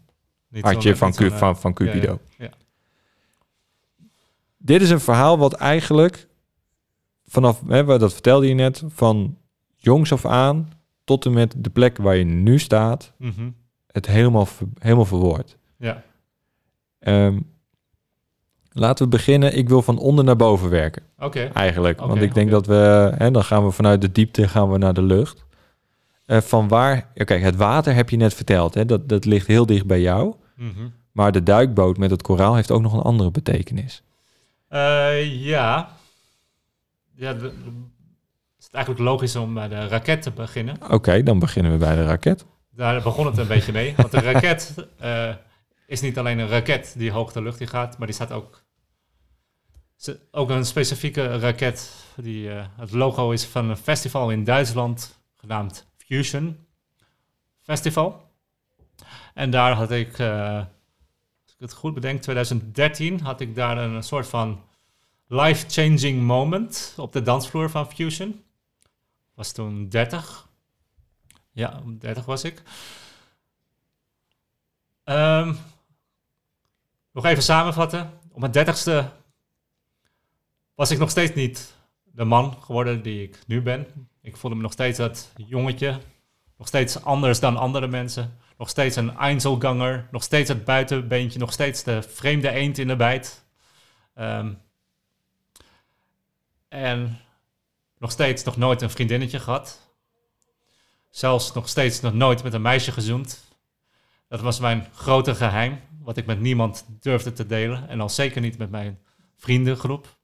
niet hartje van, eh, van, van Cupido. Dit is een verhaal wat eigenlijk vanaf, hè, wat- dat vertelde je net, van jongs af aan tot en met de plek waar je nu staat, Mhm. het helemaal, helemaal verwoord. Ja, Ehm, laten we beginnen. Ik wil van onder naar boven werken, oké. eigenlijk. Want ik denk dat we, hè, dan gaan we vanuit de diepte gaan we naar de lucht. Eh, van waar, kijk, het water heb je net verteld, hè, dat, dat ligt heel dicht bij jou. Mhm. Maar de duikboot met het koraal heeft ook nog een andere betekenis. Eh, ja. Ja, de- het is eigenlijk logisch om bij de raket te beginnen. Oké, dan beginnen we bij de raket. Daar begon het een beetje mee. Want de raket eh, is niet alleen een raket die hoog de lucht in gaat, maar die staat ook. Ook een specifieke raket. Die, eh, het logo is van een festival in Duitsland genaamd Fusion Festival. En daar had ik, eh, als ik het goed bedenk, 2013 had ik daar een soort van life-changing moment op de dansvloer van Fusion. Was toen 30. Ja, 30 was ik. Ehm, nog even samenvatten. Op mijn dertigste was ik nog steeds niet de man geworden die ik nu ben. Ik voelde me nog steeds dat jongetje. Nog steeds anders dan andere mensen. Nog steeds een Einzelganger. Nog steeds het buitenbeentje. Nog steeds de vreemde eend in de bijt. Ehm, en nog steeds nog nooit een vriendinnetje gehad. Zelfs nog steeds nog nooit met een meisje gezoomd. Dat was mijn grote geheim, wat ik met niemand durfde te delen. En al zeker niet met mijn vriendengroep.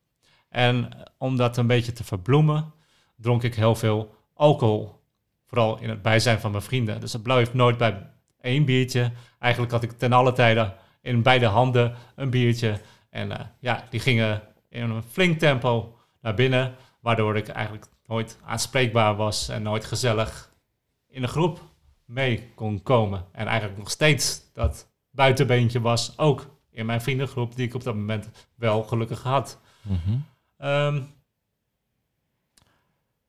En om dat een beetje te verbloemen, dronk ik heel veel alcohol. Vooral in het bijzijn van mijn vrienden. Dus het bleef nooit bij één biertje. Eigenlijk had ik ten alle tijden in beide handen een biertje. En eh, ja, die gingen in een flink tempo naar binnen. Waardoor ik eigenlijk nooit aanspreekbaar was en nooit gezellig in een groep mee kon komen. En eigenlijk nog steeds dat buitenbeentje was, ook in mijn vriendengroep, die ik op dat moment wel gelukkig had. Ehm,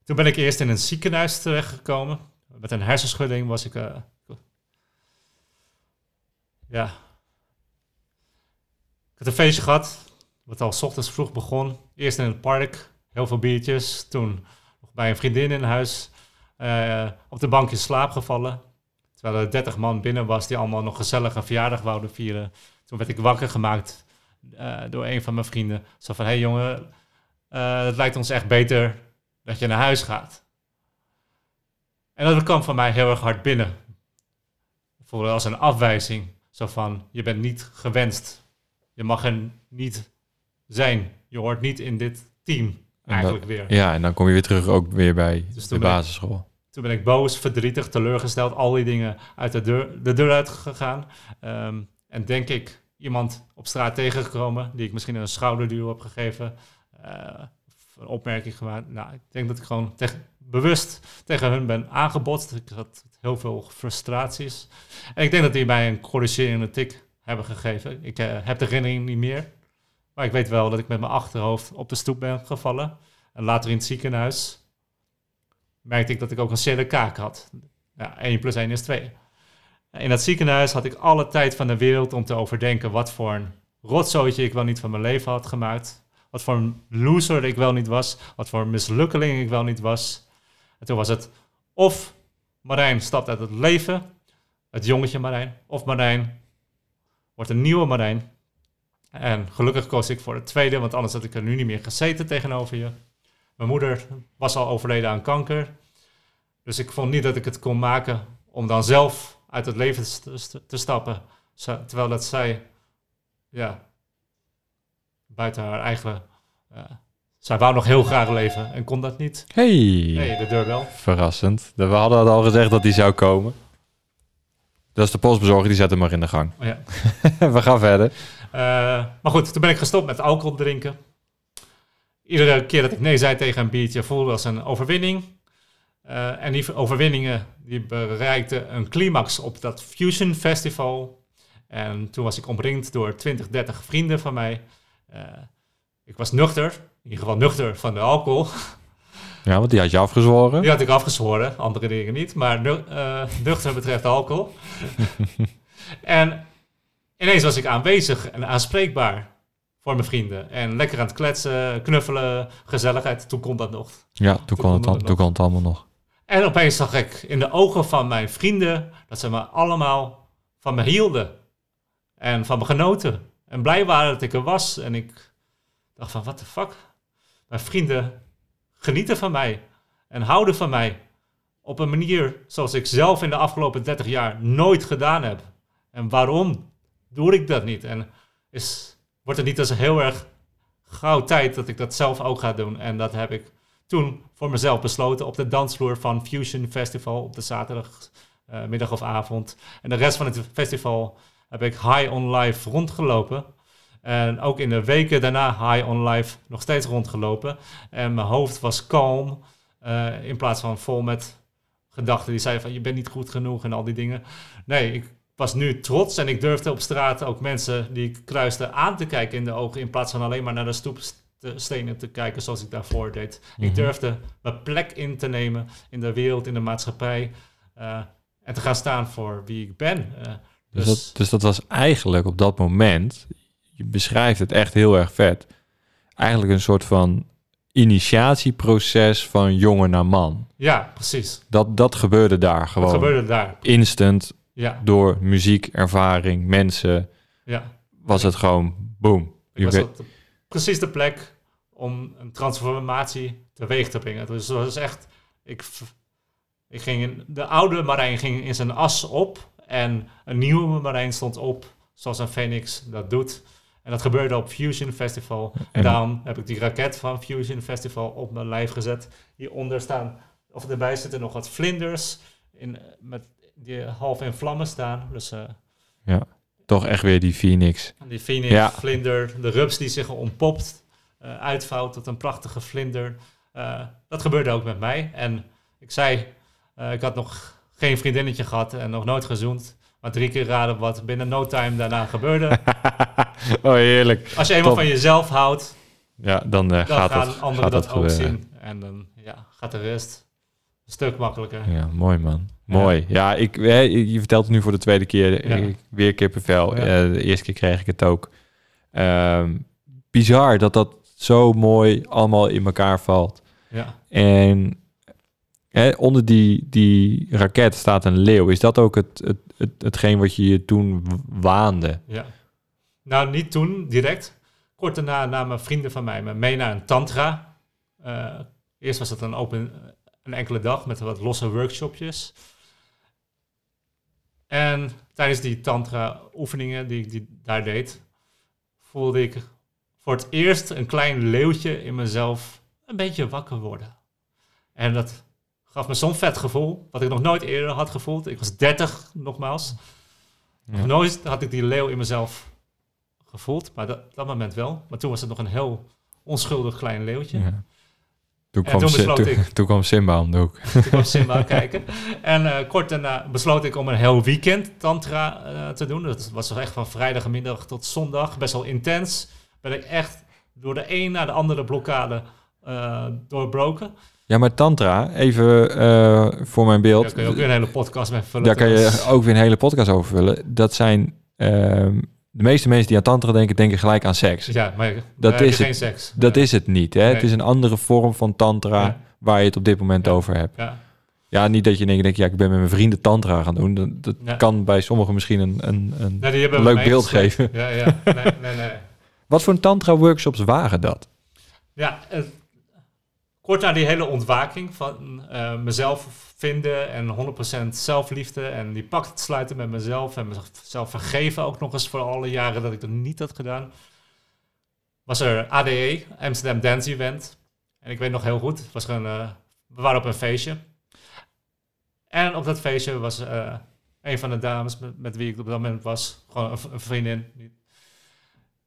toen ben ik eerst in een ziekenhuis terechtgekomen. Met een hersenschudding was ik. eh, ja. Ik had een feestje gehad. Wat al 's ochtends vroeg begon. Eerst in het park. Heel veel biertjes. Toen nog bij een vriendin in huis. eh, op de bank in slaap gevallen. Terwijl er 30 man binnen was die allemaal nog gezellig een verjaardag wouden vieren. Toen werd ik wakker gemaakt eh, door een van mijn vrienden. Zo van, hé hey jongen, eh, het lijkt ons echt beter dat je naar huis gaat. En dat kwam van mij heel erg hard binnen. Voelde als een afwijzing. Zo van, je bent niet gewenst. Je mag er niet zijn. Je hoort niet in dit team. Eigenlijk weer. Ja, en dan kom je weer terug ook weer bij Dus de ik- basisschool. Toen ben ik boos, verdrietig, teleurgesteld, al die dingen uit de deur, de deur uitgegaan. Ehm, en denk ik iemand op straat tegengekomen die ik misschien een schouderduw heb gegeven. of een opmerking gemaakt. Nou, ik denk dat ik gewoon tegen, bewust tegen hun ben aangebotst. Ik had heel veel frustraties. En ik denk dat die mij een corrigerende tik hebben gegeven. Ik eh, heb de herinnering niet meer. Maar ik weet wel dat ik met mijn achterhoofd op de stoep ben gevallen. En later in het ziekenhuis merkte ik dat ik ook een kaak had. Ja, 1 plus 1 is 2. In dat ziekenhuis had ik alle tijd van de wereld om te overdenken wat voor een rotzooitje ik wel niet van mijn leven had gemaakt. Wat voor een loser ik wel niet was. Wat voor een mislukkeling ik wel niet was. En toen was het of Marijn stapt uit het leven, het jongetje Marijn, of Marijn wordt een nieuwe Marijn. En gelukkig koos ik voor het tweede, want anders had ik er nu niet meer gezeten tegenover je. Mijn moeder was al overleden aan kanker. Dus ik vond niet dat ik het kon maken om dan zelf uit het leven te, st- te stappen. Terwijl dat zij, ja, buiten haar eigen... ja, zij wou nog heel graag leven en kon dat niet. Hey, Nee, de deur wel. verrassend. We hadden al gezegd dat die zou komen. Dat is de postbezorger, die zet hem maar in de gang. Maar ja. We gaan verder. Eh, maar goed, toen ben ik gestopt met alcohol drinken. Iedere keer dat ik nee zei tegen een biertje voelde als een overwinning. Eh, en die overwinningen die bereikten een climax op dat Fusion Festival. En toen was ik omringd door 20, 30 vrienden van mij. Eh, ik was nuchter, in ieder geval nuchter van de alcohol. Ja, want die had je afgezworen. Die had ik afgezworen, andere dingen niet. Maar eh, nuchter betreft alcohol. en ineens was ik aanwezig en aanspreekbaar voor mijn vrienden. En lekker aan het kletsen, knuffelen, gezelligheid. Toen kon dat nog. Ja, toen kon, het, al- toen kon het allemaal nog. En opeens zag ik in de ogen van mijn vrienden dat ze me allemaal van me hielden. En van me genoten. En blij waren dat ik er was. En ik dacht van, what the fuck? Mijn vrienden genieten van mij. En houden van mij. Op een manier zoals ik zelf in de afgelopen 30 jaar nooit gedaan heb. En waarom doe ik dat niet? En is, wordt het niet als heel erg gauw tijd dat ik dat zelf ook ga doen? En dat heb ik toen voor mezelf besloten op de dansvloer van Fusion Festival op de zaterdagmiddag middag of avond. En de rest van het festival heb ik high on life rondgelopen. En ook in de weken daarna high on life nog steeds rondgelopen. En mijn hoofd was kalm eh, in plaats van vol met gedachten die zeiden van je bent niet goed genoeg en al die dingen. Nee, ik was nu trots en ik durfde op straat ook mensen die ik kruiste aan te kijken in de ogen in plaats van alleen maar naar de stoepstenen te kijken zoals ik daarvoor deed. Mhm. Ik durfde mijn plek in te nemen in de wereld, in de maatschappij eh, en te gaan staan voor wie ik ben. Eh, Dus, dus dat, dus dat was eigenlijk op dat moment, je beschrijft het echt heel erg vet, eigenlijk een soort van initiatieproces van jongen naar man. ja, precies. Dat, dat gebeurde daar Wat gewoon. gebeurde daar? Instant, Ja, door muziek, ervaring, mensen, ja. was het gewoon boom. De- precies de plek om een transformatie teweeg te brengen. Dus het was echt... Ik, ik ging in, de oude Marijn ging in zijn as op en een nieuwe Marijn stond op, zoals een Phoenix dat doet. En dat gebeurde op Fusion Festival. En En- daarom heb ik die raket van Fusion Festival op mijn lijf gezet. Hieronder staan, of erbij zitten nog wat vlinders in, met, die half in vlammen staan. Dus eh, toch echt weer die Phoenix. die phoenix, Ja. vlinder, de rups die zich ontpopt, eh uitvouwt tot een prachtige vlinder. Eh, dat gebeurde ook met mij. En ik zei, eh, ik had nog geen vriendinnetje gehad en nog nooit gezoend. Maar drie keer raden wat binnen no time daarna gebeurde. oh, heerlijk. Als je eenmaal Top. van jezelf houdt, Ja, dan, eh, dan gaat gaan dat, anderen gaat dat, dat ook zien. En dan ja, gaat de rest een stuk makkelijker. Ja, mooi man. Mooi. Ja, ik, hè, je vertelt het nu voor de tweede keer. Ja. Ik, weer kippenvel. Ja. Eh, de eerste keer kreeg ik het ook. Ehm, bizar dat dat zo mooi allemaal in elkaar valt. Ja. En onder die, die raket staat een leeuw. Is dat ook het, het, het, hetgeen wat je je toen waande? Ja. Nou, niet toen direct. Kort daarna namen vrienden van mij me mee naar een tantra. Eh, eerst was het een open een enkele dag met wat losse workshopjes. En tijdens die tantra oefeningen die ik die daar deed, voelde ik voor het eerst een klein leeuwtje in mezelf een beetje wakker worden. En dat gaf me zo'n vet gevoel, wat ik nog nooit eerder had gevoeld. Ik was 30 nogmaals. Ja. Nog nooit had ik die leeuw in mezelf gevoeld, maar dat, dat moment wel. Maar toen was het nog een heel onschuldig klein leeuwtje. Ja. Toen, En kwam toen Sim- besloot toen, ik- toen kwam Simba om de hoek. Toen kwam Simba kijken. En eh, kort daarna besloot ik om een heel weekend tantra eh, te doen. Dat was echt van vrijdagmiddag tot zondag. Best wel intens. Ben ik echt door de een naar de andere blokkade doorbroken. Ja, maar tantra, even eh, voor mijn beeld. Daar kun je ook weer een hele podcast mee vullen. Daar kan je ook weer een hele podcast over vullen. Dat zijn... ehm, de meeste mensen die aan tantra denken, denken gelijk aan seks. Ja, maar Dat is is het. geen seks. Dat is het niet. Hè? Nee. Het is een andere vorm van tantra Ja. waar je het op dit moment Ja. over hebt. Ja, Ja, niet dat je denkt, denk, ja, ik ben met mijn vrienden tantra gaan doen. Dat, kan bij sommigen misschien een, een, een Nee, leuk beeld geven. Ja, ja. Nee, nee, nee. Wat voor tantra-workshops waren dat? Ja, eh, kort na die hele ontwaking van eh, mezelf vinden en 100% zelfliefde en die pact sluiten met mezelf en mezelf vergeven ook nog eens voor alle jaren dat ik dat niet had gedaan, was er ADE, Amsterdam Dance Event. En ik weet nog heel goed, was gewoon, eh, we waren op een feestje. En op dat feestje was eh, een van de dames met, wie ik op dat moment was, gewoon een, een vriendin, die,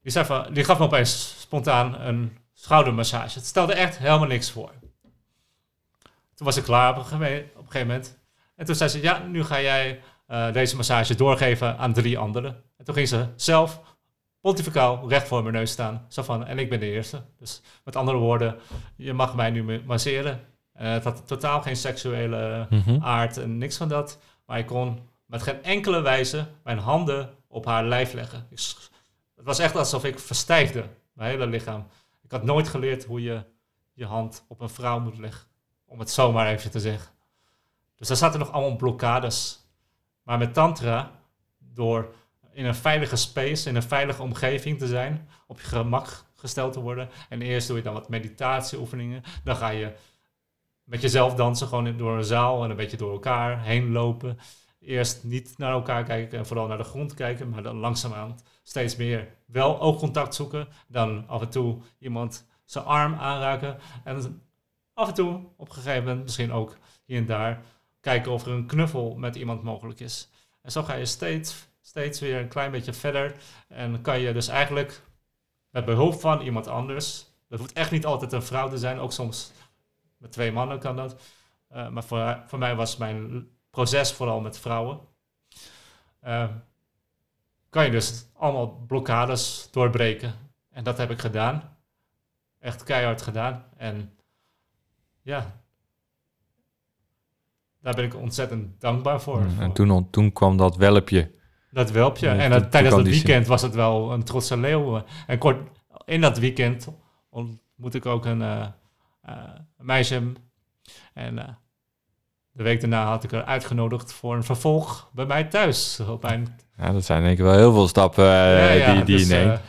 die, zei van, die gaf me opeens spontaan een schoudermassage. Het stelde echt helemaal niks voor. Toen was ik klaar op een, gegeven moment. En toen zei ze, ja, nu ga jij eh, deze massage doorgeven aan drie anderen. En toen ging ze zelf pontificaal recht voor mijn neus staan. Zo van, en ik ben de eerste. Dus met andere woorden, je mag mij nu ma- masseren. Eh, het had totaal geen seksuele Mhm. aard en niks van dat. Maar ik kon met geen enkele wijze mijn handen op haar lijf leggen. Ik het was echt alsof ik verstijfde, mijn hele lichaam. Ik had nooit geleerd hoe je je hand op een vrouw moet leggen. Om het zomaar even te zeggen. Dus daar zaten nog allemaal blokkades. Maar met tantra, door in een veilige space, in een veilige omgeving te zijn, op je gemak gesteld te worden. En eerst doe je dan wat meditatieoefeningen. Dan ga je met jezelf dansen, gewoon door een zaal en een beetje door elkaar heen lopen. Eerst niet naar elkaar kijken en vooral naar de grond kijken, maar dan langzaamaan steeds meer wel oogcontact zoeken. Dan af en toe iemand zijn arm aanraken. En af en toe, op een gegeven moment, misschien ook hier en daar, kijken of er een knuffel met iemand mogelijk is. En zo ga je steeds, steeds weer een klein beetje verder. En kan je dus eigenlijk met behulp van iemand anders, dat hoeft echt niet altijd een vrouw te zijn, ook soms met twee mannen kan dat. Eh, maar voor, voor mij was mijn proces vooral met vrouwen. Eh, kan je dus allemaal blokkades doorbreken. En dat heb ik gedaan. Echt keihard gedaan. En ja, daar ben ik ontzettend dankbaar voor. En Voor toen, toen kwam dat welpje. dat welpje. Ja, en dat- tijdens dat weekend was het wel een trotse leeuw. En kort in dat weekend ontmoet ik ook een, eh, eh, een meisje. En eh, de week daarna had ik haar uitgenodigd voor een vervolg bij mij thuis. Op mijn, Ja, dat zijn denk ik wel heel veel stappen eh, Ja, ja, die, die dus, je neemt. eh,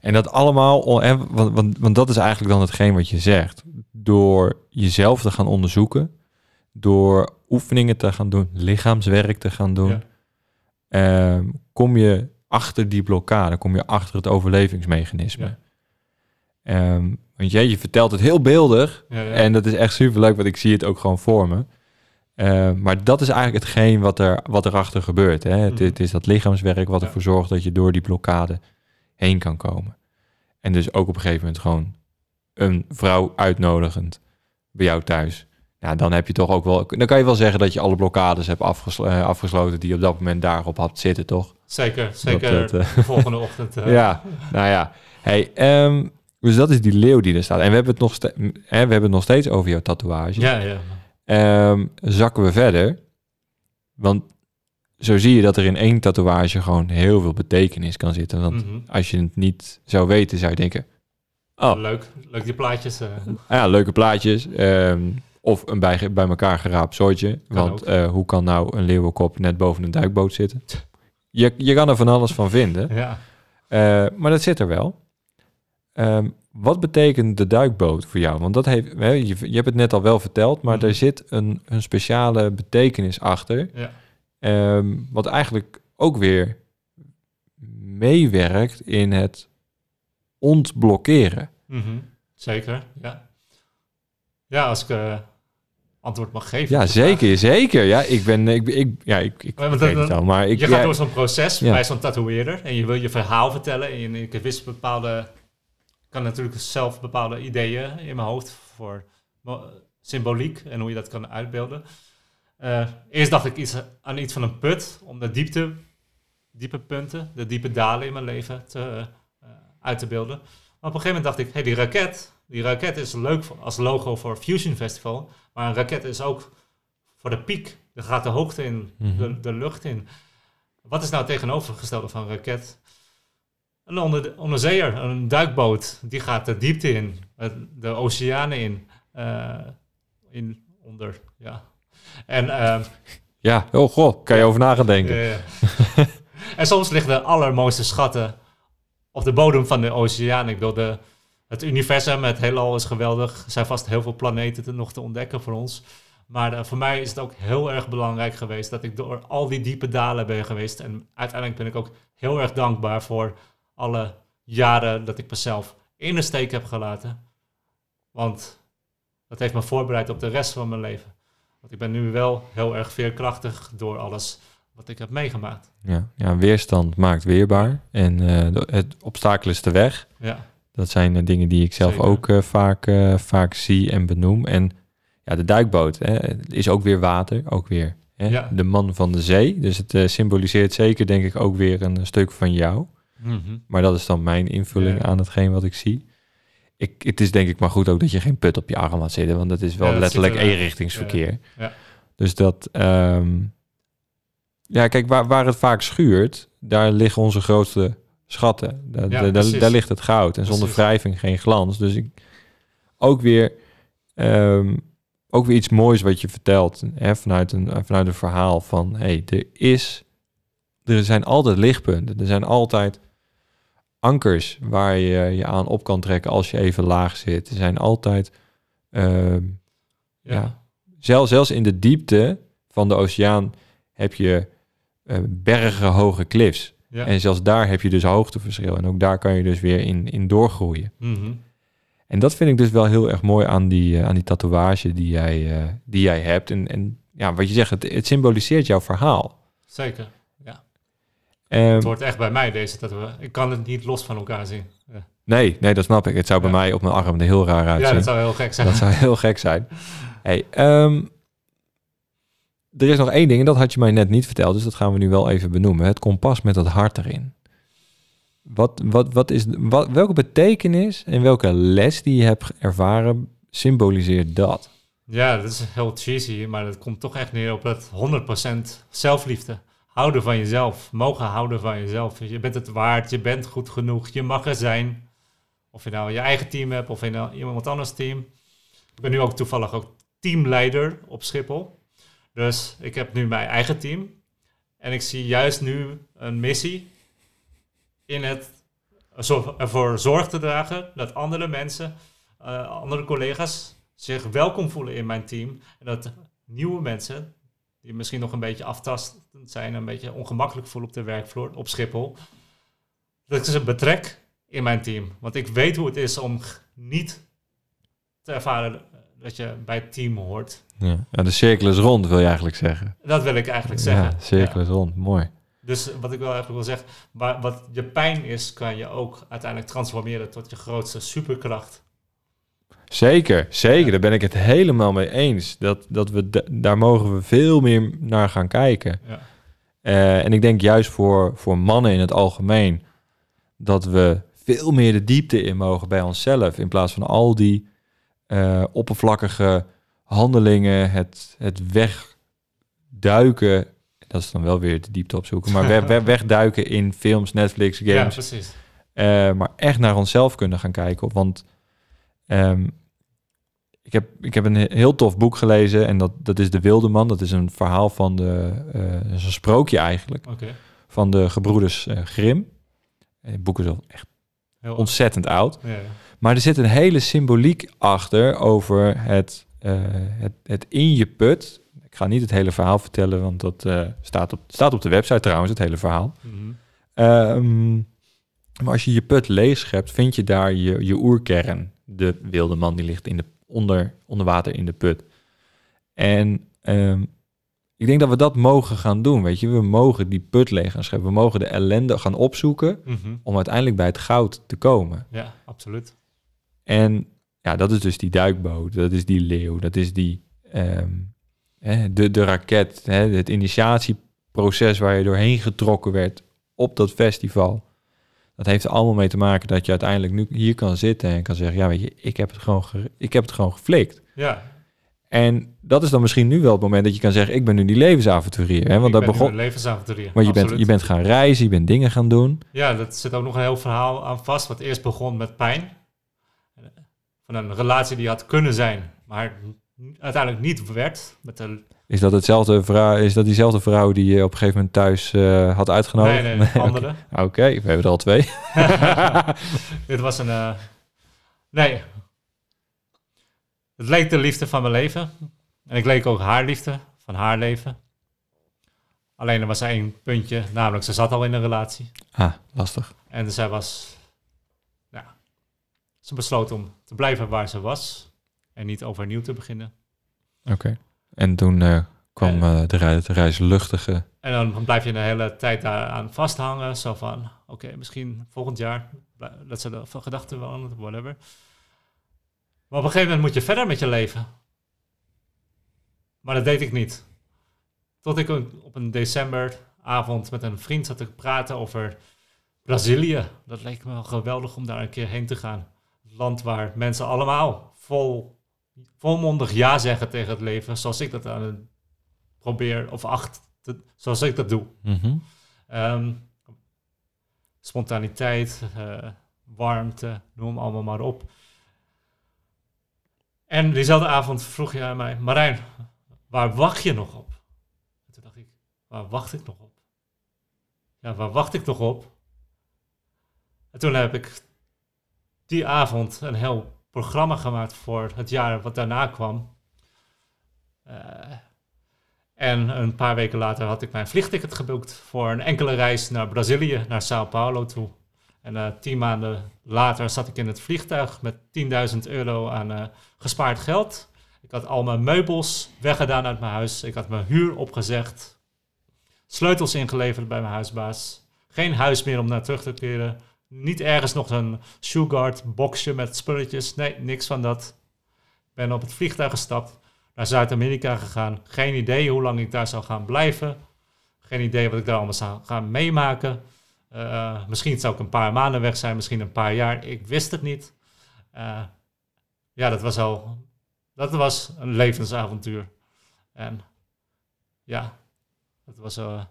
En dat allemaal, want, want, want dat is eigenlijk dan hetgeen wat je zegt. Door jezelf te gaan onderzoeken, door oefeningen te gaan doen, lichaamswerk te gaan doen, Ja. ehm, kom je achter die blokkade, kom je achter het overlevingsmechanisme. Ja. Ehm, want jij, je vertelt het heel beeldig ja, en dat is echt superleuk, want ik zie het ook gewoon voor me. Ehm, maar dat is eigenlijk hetgeen wat, er, wat erachter gebeurt. Hè? Het, Mhm. het is dat lichaamswerk wat ervoor zorgt dat je door die blokkade heen kan komen. En dus ook op een gegeven moment gewoon een vrouw uitnodigend bij jou thuis. Ja, dan heb je toch ook wel. Dan kan je wel zeggen dat je alle blokkades hebt afgeslo- eh, afgesloten die op dat moment daarop had zitten, toch? zeker, zeker Dat, eh, de volgende ochtend. eh, ja, nou ja. Hey, ehm, dus dat is die leeuw die er staat. En we hebben het nog, hè, we hebben het nog steeds over jouw tatoeage. ja, ja. Ehm, zakken we verder. Want zo zie je dat er in één tatoeage gewoon heel veel betekenis kan zitten. Want Mhm. als je het niet zou weten, zou je denken... Oh, Leuk, leuk die plaatjes. eh. ja, leuke plaatjes. ehm, of een bij, bij elkaar geraapt soortje. Want eh, hoe kan nou een leeuwenkop net boven een duikboot zitten? Je, je kan er van alles van vinden. ja. Eh, maar dat zit er wel. Ehm, wat betekent de duikboot voor jou? Want dat heeft, je, je hebt het net al wel verteld, maar Mhm. er zit een, een speciale betekenis achter. Ja. Ehm, wat eigenlijk ook weer meewerkt in het ontblokkeren. Mhm. Zeker, ja. Ja, als ik eh, antwoord mag geven. Ja, vraag. zeker, zeker. Ja, ik ben, ik, ik, ja, ik, ik weet het al, maar ik, je gaat ja, door zo'n proces Ja. bij zo'n tatoeëerder en je wil je verhaal vertellen. En je, ik wist bepaalde, kan natuurlijk zelf bepaalde ideeën in mijn hoofd voor symboliek en hoe je dat kan uitbeelden. Eh, eerst dacht ik iets, aan iets van een put om de diepte, diepe punten, de diepe dalen in mijn leven te, eh, uit te beelden. Maar op een gegeven moment dacht ik, hey, die raket, die raket is leuk als logo voor Fusion Festival, maar een raket is ook voor de piek. Er gaat de hoogte in, Mhm. de, de lucht in. Wat is nou het tegenovergestelde van een raket? Een onder, onderzeeër, een duikboot, die gaat de diepte in, de oceanen in, eh, in onder, ja. En, ehm, ja, oh god, kan je over na gaan denken. en soms liggen de allermooiste schatten op de bodem van de oceaan. Ik wilde het universum, het heelal is geweldig. Er zijn vast heel veel planeten te, nog te ontdekken voor ons. Maar eh, voor mij is het ook heel erg belangrijk geweest dat ik door al die diepe dalen ben geweest. En uiteindelijk ben ik ook heel erg dankbaar voor alle jaren dat ik mezelf in de steek heb gelaten. Want dat heeft me voorbereid op de rest van mijn leven. Want ik ben nu wel heel erg veerkrachtig door alles wat ik heb meegemaakt. Ja, ja, weerstand maakt weerbaar. En eh, het obstakel is de weg. Ja, Dat zijn eh, dingen die ik zelf Zeker. ook eh, vaak, vaak zie en benoem. En ja, de duikboot hè, is ook weer water, ook weer hè, Ja. de man van de zee. Dus het symboliseert zeker, denk ik, ook weer een, stuk van jou. Maar dat is dan mijn invulling Ja. aan hetgeen wat ik zie. Ik, het is denk ik maar goed ook dat je geen put op je arm laat zitten, want dat is wel Ja, dat letterlijk eenrichtingsverkeer. ja. Dus dat, ehm, ja, kijk, waar, waar het vaak schuurt, daar liggen onze grootste schatten. Daar, Ja, daar, ligt het goud. En zonder wrijving geen glans. Dus ik, ook weer, ehm, ook weer iets moois wat je vertelt hè, vanuit, een, vanuit een verhaal van, hey, er is, er zijn altijd lichtpunten. Er zijn altijd ankers waar je je aan op kan trekken als je even laag zit. Er zijn altijd, ehm, ja. ja. Zelfs, zelfs in de diepte van de oceaan heb je eh, bergen hoge cliffs. ja. En zelfs daar heb je dus hoogteverschil. En ook daar kan je dus weer in, in doorgroeien. Mhm. En dat vind ik dus wel heel erg mooi aan die, eh, aan die tatoeage die jij, eh, die jij hebt. En, en ja, wat je zegt, het, het symboliseert jouw verhaal. Zeker. Ja. Ehm, Het hoort echt bij mij, deze tattoo. Ik kan het niet los van elkaar zien. Ja, nee, nee, dat snap ik. Het zou bij Ja. mij op mijn arm er heel raar ja uitzien. dat zou heel gek zijn. Dat zou heel gek zijn. Hey, ehm, er is nog één ding, en dat had je mij net niet verteld, dus dat gaan we nu wel even benoemen. Het kompas met het hart erin. Wat, wat, wat is, wat, welke betekenis en welke les die je hebt ervaren symboliseert dat? Ja, dat is heel cheesy, maar het komt toch echt neer op het 100% zelfliefde. Houden van jezelf, mogen houden van jezelf. Je bent het waard, je bent goed genoeg, je mag er zijn. Of je nou je eigen team hebt of je nou iemand anders team. Ik ben nu ook toevallig ook teamleider op Schiphol. Dus ik heb nu mijn eigen team. En ik zie juist nu een missie in het ervoor zorg te dragen dat andere mensen, eh, andere collega's zich welkom voelen in mijn team. En dat nieuwe mensen, misschien nog een beetje aftastend zijn, een beetje ongemakkelijk voelen op de werkvloer op Schiphol, dat ik ze betrek in mijn team. Want ik weet hoe het is om niet te ervaren dat je bij het team hoort. Ja. ja, de cirkel is rond, wil je eigenlijk zeggen. Dat wil ik eigenlijk zeggen. Ja, cirkel Ja. is rond, mooi. Dus wat ik wel eigenlijk wil zeggen, maar wat je pijn is, kan je ook uiteindelijk transformeren tot je grootste superkracht. Zeker, zeker. Ja. Daar ben ik het helemaal mee eens. Dat, dat we da- daar mogen we veel meer naar gaan kijken. Ja. Eh, en ik denk juist voor, voor mannen in het algemeen dat we veel meer de diepte in mogen bij onszelf. In plaats van al die eh, oppervlakkige handelingen, het, het wegduiken. Dat is dan wel weer de diepte opzoeken. Maar we- we- wegduiken in films, Netflix, ja, games. precies. Eh, maar echt naar onszelf kunnen gaan kijken. Want ehm, ik, heb, ik heb een he- heel tof boek gelezen. En dat, dat is De Wilde Man. Dat is een verhaal van de... eh, is een sprookje eigenlijk. Van de gebroeders eh, Grimm. En het boek is al echt Heel ontzettend oud. Ja, ja. Maar er zit een hele symboliek achter over het, eh, het, het in je put. Ik ga niet het hele verhaal vertellen, want dat eh, staat, op, staat op de website trouwens, het hele verhaal. Mhm. Ehm, maar als je je put leeg schept, vind je daar je, je oerkern. De wilde man die ligt in de, onder, onder water in de put. En ehm, ik denk dat we dat mogen gaan doen, weet je. We mogen die put leeg gaan scheppen. We mogen de ellende gaan opzoeken Mhm. om uiteindelijk bij het goud te komen. Ja, absoluut. En ja, dat is dus die duikboot, dat is die leeuw, dat is die ehm, hè, de, de raket, hè, het initiatieproces waar je doorheen getrokken werd op dat festival. Dat heeft er allemaal mee te maken dat je uiteindelijk nu hier kan zitten en kan zeggen, ja weet je, ik heb het gewoon, ge- ik heb het gewoon geflikt. Ja, En dat is dan misschien nu wel het moment dat je kan zeggen, ik ben nu die levensavonturier. Hè? Want ik nu begon, levensavonturier. maar je bent, je bent gaan reizen, je bent dingen gaan doen. Ja, dat zit ook nog een heel verhaal aan vast. Wat eerst begon met pijn. Van een relatie die had kunnen zijn, maar uiteindelijk niet werd. Met de, Is dat, hetzelfde vrouw, is dat diezelfde vrouw die je op een gegeven moment thuis eh, had uitgenodigd? nee, nee, nee, oké. andere. Oké, we hebben er al twee. Dit was een... eh, nee. Het leek de liefde van mijn leven. En ik leek ook haar liefde van haar leven. Alleen er was één puntje, namelijk ze zat al in een relatie. Ah, lastig. En zij was... Nou, ze besloot om te blijven waar ze was. En niet overnieuw te beginnen. Oké. En toen eh, kwam eh, de, reis, de. En dan blijf je de hele tijd daaraan vasthangen. Zo van, oké, misschien volgend jaar. Dat de van gedachten wel, whatever. Maar op een gegeven moment moet je verder met je leven. Maar dat deed ik niet. Tot ik een- op een decemberavond met een vriend zat te praten over Brazilië. Dat leek me wel geweldig om daar een keer heen te gaan. Het land waar mensen allemaal vol, volmondig ja zeggen tegen het leven. Zoals ik dat aan het probeer of acht, te- zoals ik dat doe. Ehm, spontaniteit, eh, warmte, noem allemaal maar op. En diezelfde avond vroeg je aan mij, Marijn, waar wacht je nog op? En toen dacht ik, waar wacht ik nog op? Ja, waar wacht ik nog op? En toen heb ik die avond een heel programma gemaakt voor het jaar wat daarna kwam. Eh, en een paar weken later had ik mijn vliegticket geboekt voor een enkele reis naar Brazilië, naar Sao Paulo toe. En eh, tien maanden later zat ik in het vliegtuig met 10.000 euro aan eh, gespaard geld. Ik had al mijn meubels weggedaan uit mijn huis. Ik had mijn huur opgezegd. Sleutels ingeleverd bij mijn huisbaas. Geen huis meer om naar terug te keren. Niet ergens nog een Shoeguard boxje met spulletjes. Nee, niks van dat. Ben op het vliegtuig gestapt naar Zuid-Amerika gegaan. Geen idee hoe lang ik daar zou gaan blijven. Geen idee wat ik daar allemaal zou gaan meemaken. Eh, misschien zou ik een paar maanden weg zijn, misschien een paar jaar. Ik wist het niet. Eh, ja, dat was al. Dat was een levensavontuur. En ja, dat was eh,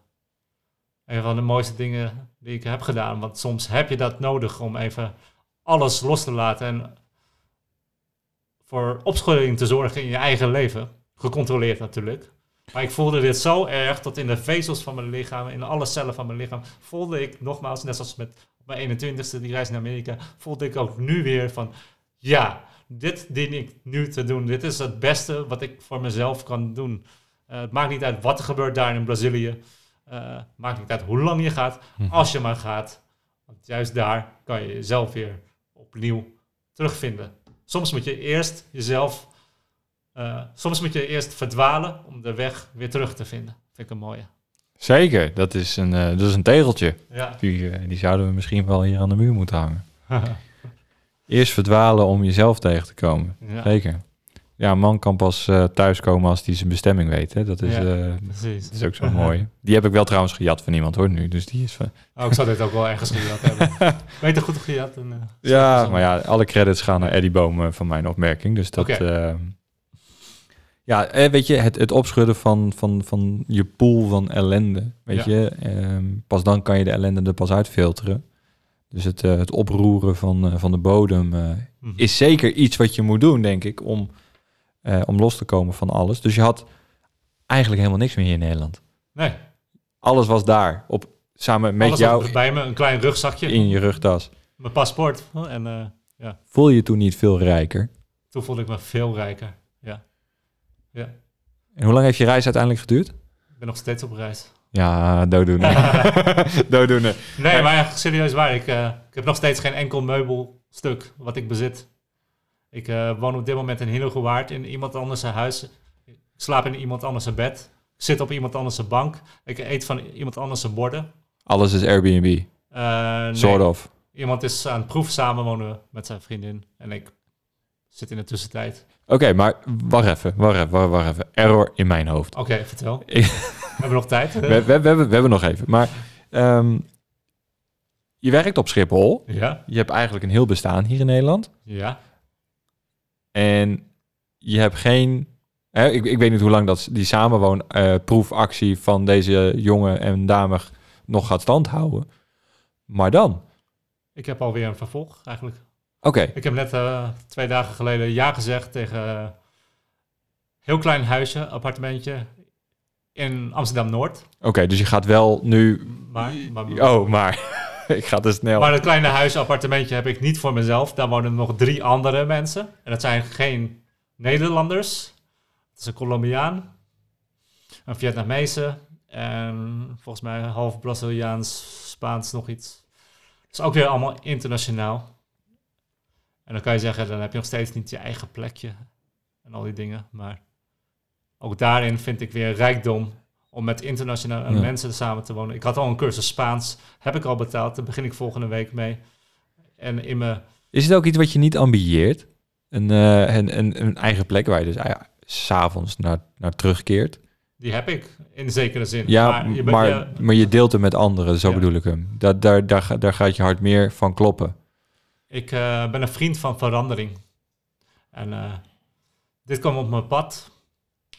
een van de mooiste dingen die ik heb gedaan. Want soms heb je dat nodig om even alles los te laten en voor opschudding te zorgen in je eigen leven. Gecontroleerd natuurlijk. Maar ik voelde dit zo erg dat in de vezels van mijn lichaam, in alle cellen van mijn lichaam, voelde ik nogmaals, net zoals met mijn 21ste, die reis naar Amerika, voelde ik ook nu weer van, ja, dit dien ik nu te doen. Dit is het beste wat ik voor mezelf kan doen. Eh, het maakt niet uit wat er gebeurt daar in Brazilië. Eh, maakt niet uit hoe lang je gaat, Mhm. als je maar gaat. Want juist daar kan je jezelf weer opnieuw terugvinden. Soms moet je eerst jezelf, eh, soms moet je eerst verdwalen om de weg weer terug te vinden. Vind ik een mooie. Zeker, dat is een, eh, dat is een tegeltje. Ja. Die, die zouden we misschien wel hier aan de muur moeten hangen. Eerst verdwalen om jezelf tegen te komen. ja, Zeker. Ja, een man kan pas eh, thuiskomen als hij zijn bestemming weet. Hè? Dat, is, Ja. eh, dat is ook zo mooi. Die heb ik wel trouwens gejat van iemand hoor nu. Dus die is van... Oh, ik zou dit ook wel ergens gejat hebben. Beter goed gejat. En, eh, Ja, maar ja, alle credits gaan naar Eddie Boom van mijn opmerking. Dus dat... Ja, weet je, het, het opschudden van, van, van je pool van ellende. Weet Ja. je, ehm, pas dan kan je de ellende er pas uitfilteren. Dus het, het oproeren van, van de bodem Mhm. is zeker iets wat je moet doen, denk ik, om, eh, om los te komen van alles. Dus je had eigenlijk helemaal niks meer hier in Nederland. Nee, Alles was daar, op, samen met alles jou bij me, een klein rugzakje. in je rugtas. mijn paspoort. En eh, Voel je je toen niet veel rijker? toen voelde ik me veel rijker. Ja. ja. En hoe lang heeft je reis uiteindelijk geduurd? Ik ben nog steeds op reis. Ja, dooddoener. dooddoener. Nee, maar serieus waar. Ik, eh, ik heb nog steeds geen enkel meubelstuk wat ik bezit. Ik eh, woon op dit moment in Hillegouwaard in iemand anders zijn huis. Slaap in iemand anders zijn bed. Zit op iemand anders zijn bank. Ik eet van iemand anders zijn borden. Alles is Airbnb, nee. sort of. Iemand is aan het proef samenwonen met zijn vriendin. En ik zit in de tussentijd. Oké, maar wacht even, wacht even, wacht, wacht even. Error in mijn hoofd. Oké, vertel. Ik- We hebben nog tijd. We, we, we, hebben, we hebben nog even. Maar ehm, je werkt op Schiphol. Ja, Je hebt eigenlijk een heel bestaan hier in Nederland. ja. En je hebt geen... Hè, ik, ik weet niet hoe lang dat die samenwoonproefactie van deze jongen en dame nog gaat standhouden. Maar dan? Ik heb alweer een vervolg eigenlijk. Oké, Ik heb net eh, twee dagen geleden ja gezegd tegen heel klein huisje, appartementje in Amsterdam-Noord. oké, dus je gaat wel nu... Maar, maar, Oh, maar ik ga te snel. maar dat kleine huisje, appartementje heb ik niet voor mezelf. Daar wonen nog drie andere mensen. En dat zijn geen Nederlanders. Het is een Colombiaan, een Vietnamese en volgens mij half Braziliaans, Spaans, nog iets. Dus ook weer allemaal internationaal. En dan kan je zeggen, dan heb je nog steeds niet je eigen plekje en al die dingen. Maar ook daarin vind ik weer rijkdom om met internationale Ja. mensen samen te wonen. Ik had al een cursus Spaans, heb ik al betaald. Daar begin ik volgende week mee. En in mijn Is het ook iets wat je niet ambieert? Een, eh, een, een, een eigen plek waar je dus ja, s'avonds naar, naar terugkeert? Die heb ik, in zekere zin. Ja, maar je, maar, maar je deelt het met anderen, zo Ja. bedoel ik hem. Dat, daar, daar, daar gaat je hart meer van kloppen. ik eh, ben een vriend van verandering. En eh, dit kwam op mijn pad.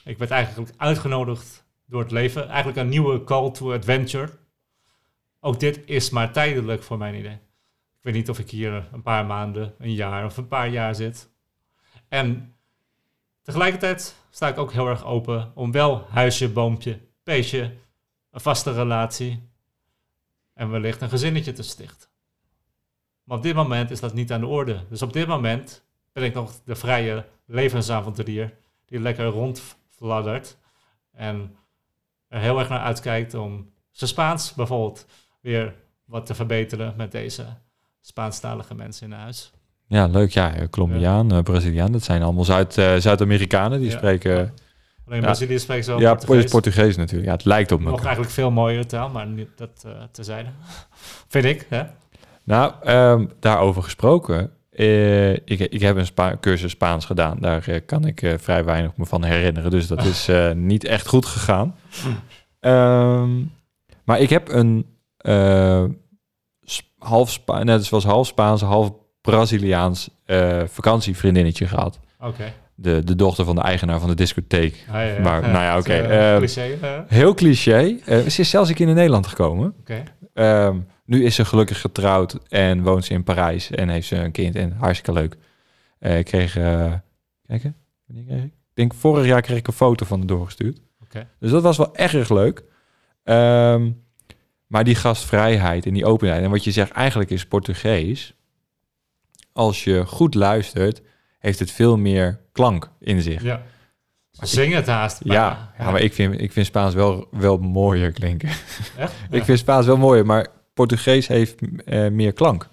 Ik werd eigenlijk uitgenodigd door het leven. Eigenlijk een nieuwe call to adventure. Ook dit is maar tijdelijk voor mijn idee. Ik weet niet of ik hier een paar maanden, een jaar of een paar jaar zit. En tegelijkertijd sta ik ook heel erg open om wel huisje, boompje, beestje, een vaste relatie en wellicht een gezinnetje te stichten. Maar op dit moment is dat niet aan de orde. Dus op dit moment ben ik nog de vrije levensavonturier die lekker rondfladdert en er heel erg naar uitkijkt om zijn Spaans bijvoorbeeld weer wat te verbeteren met deze Spaanstalige mensen in huis. Ja, leuk. Ja, eh, Colombiaan, eh, Braziliaan, dat zijn allemaal Zuid, eh, Zuid-Amerikanen. Die Ja. spreken... Alleen. Brazilië spreekt zo ja, Portugees. Portugees. natuurlijk. Ja, het lijkt op Nog elkaar. eigenlijk veel mooiere taal, maar niet, dat uh, tezijde. Vind ik, hè? Nou, ehm, daarover gesproken. Eh, ik, ik heb een Spa cursus Spaans gedaan. Daar eh, kan ik eh, vrij weinig me van herinneren. Dus dat is niet echt goed gegaan. Ehm, maar ik heb een half Spa net zoals half Spaans, half Braziliaans vakantievriendinnetje gehad. Oké. De, de dochter van de eigenaar van de discotheek. Ah, ja, ja. Maar, nou ja, oké, cliché? Heel cliché. Ze is zelfs een keer in Nederland gekomen. Oké. Ehm, nu is ze gelukkig getrouwd en woont ze in Parijs en heeft ze een kind en hartstikke leuk. Eh, ik kreeg, eh kijken, wanneer kreeg ik? Ik denk vorig jaar kreeg ik een foto van haar doorgestuurd. Oké. Dus dat was wel erg leuk. Ehm, maar die gastvrijheid en die openheid en wat je zegt eigenlijk is Portugees. Als je goed luistert, heeft het veel meer klank in zich. Ja. Zing het haast. Ja, ja, maar ik vind, ik vind Spaans wel, wel mooier klinken. Echt? Ik vind Spaans wel mooier, maar Portugees heeft eh, meer klank.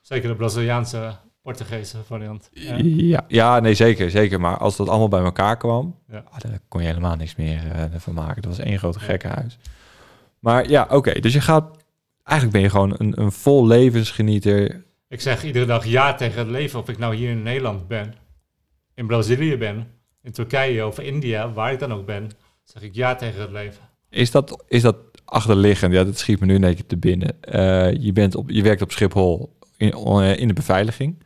Zeker de Braziliaanse Portugese variant. Ja. Ja. ja, nee, zeker, zeker. Maar als dat allemaal bij elkaar kwam, Ja. ah, daar kon je helemaal niks meer eh, van maken. Dat was één grote gekkenhuis. Maar ja, oké. dus je gaat... Eigenlijk ben je gewoon een, een vol levensgenieter. Ik zeg iedere dag ja tegen het leven. Of ik nou hier in Nederland ben, in Brazilië ben, in Turkije of India, waar ik dan ook ben, zeg ik ja tegen het leven. Is dat, is dat achterliggend? Ja, dat schiet me nu een keer te binnen. Eh, je, bent op, je werkt op Schiphol in, eh, in de beveiliging.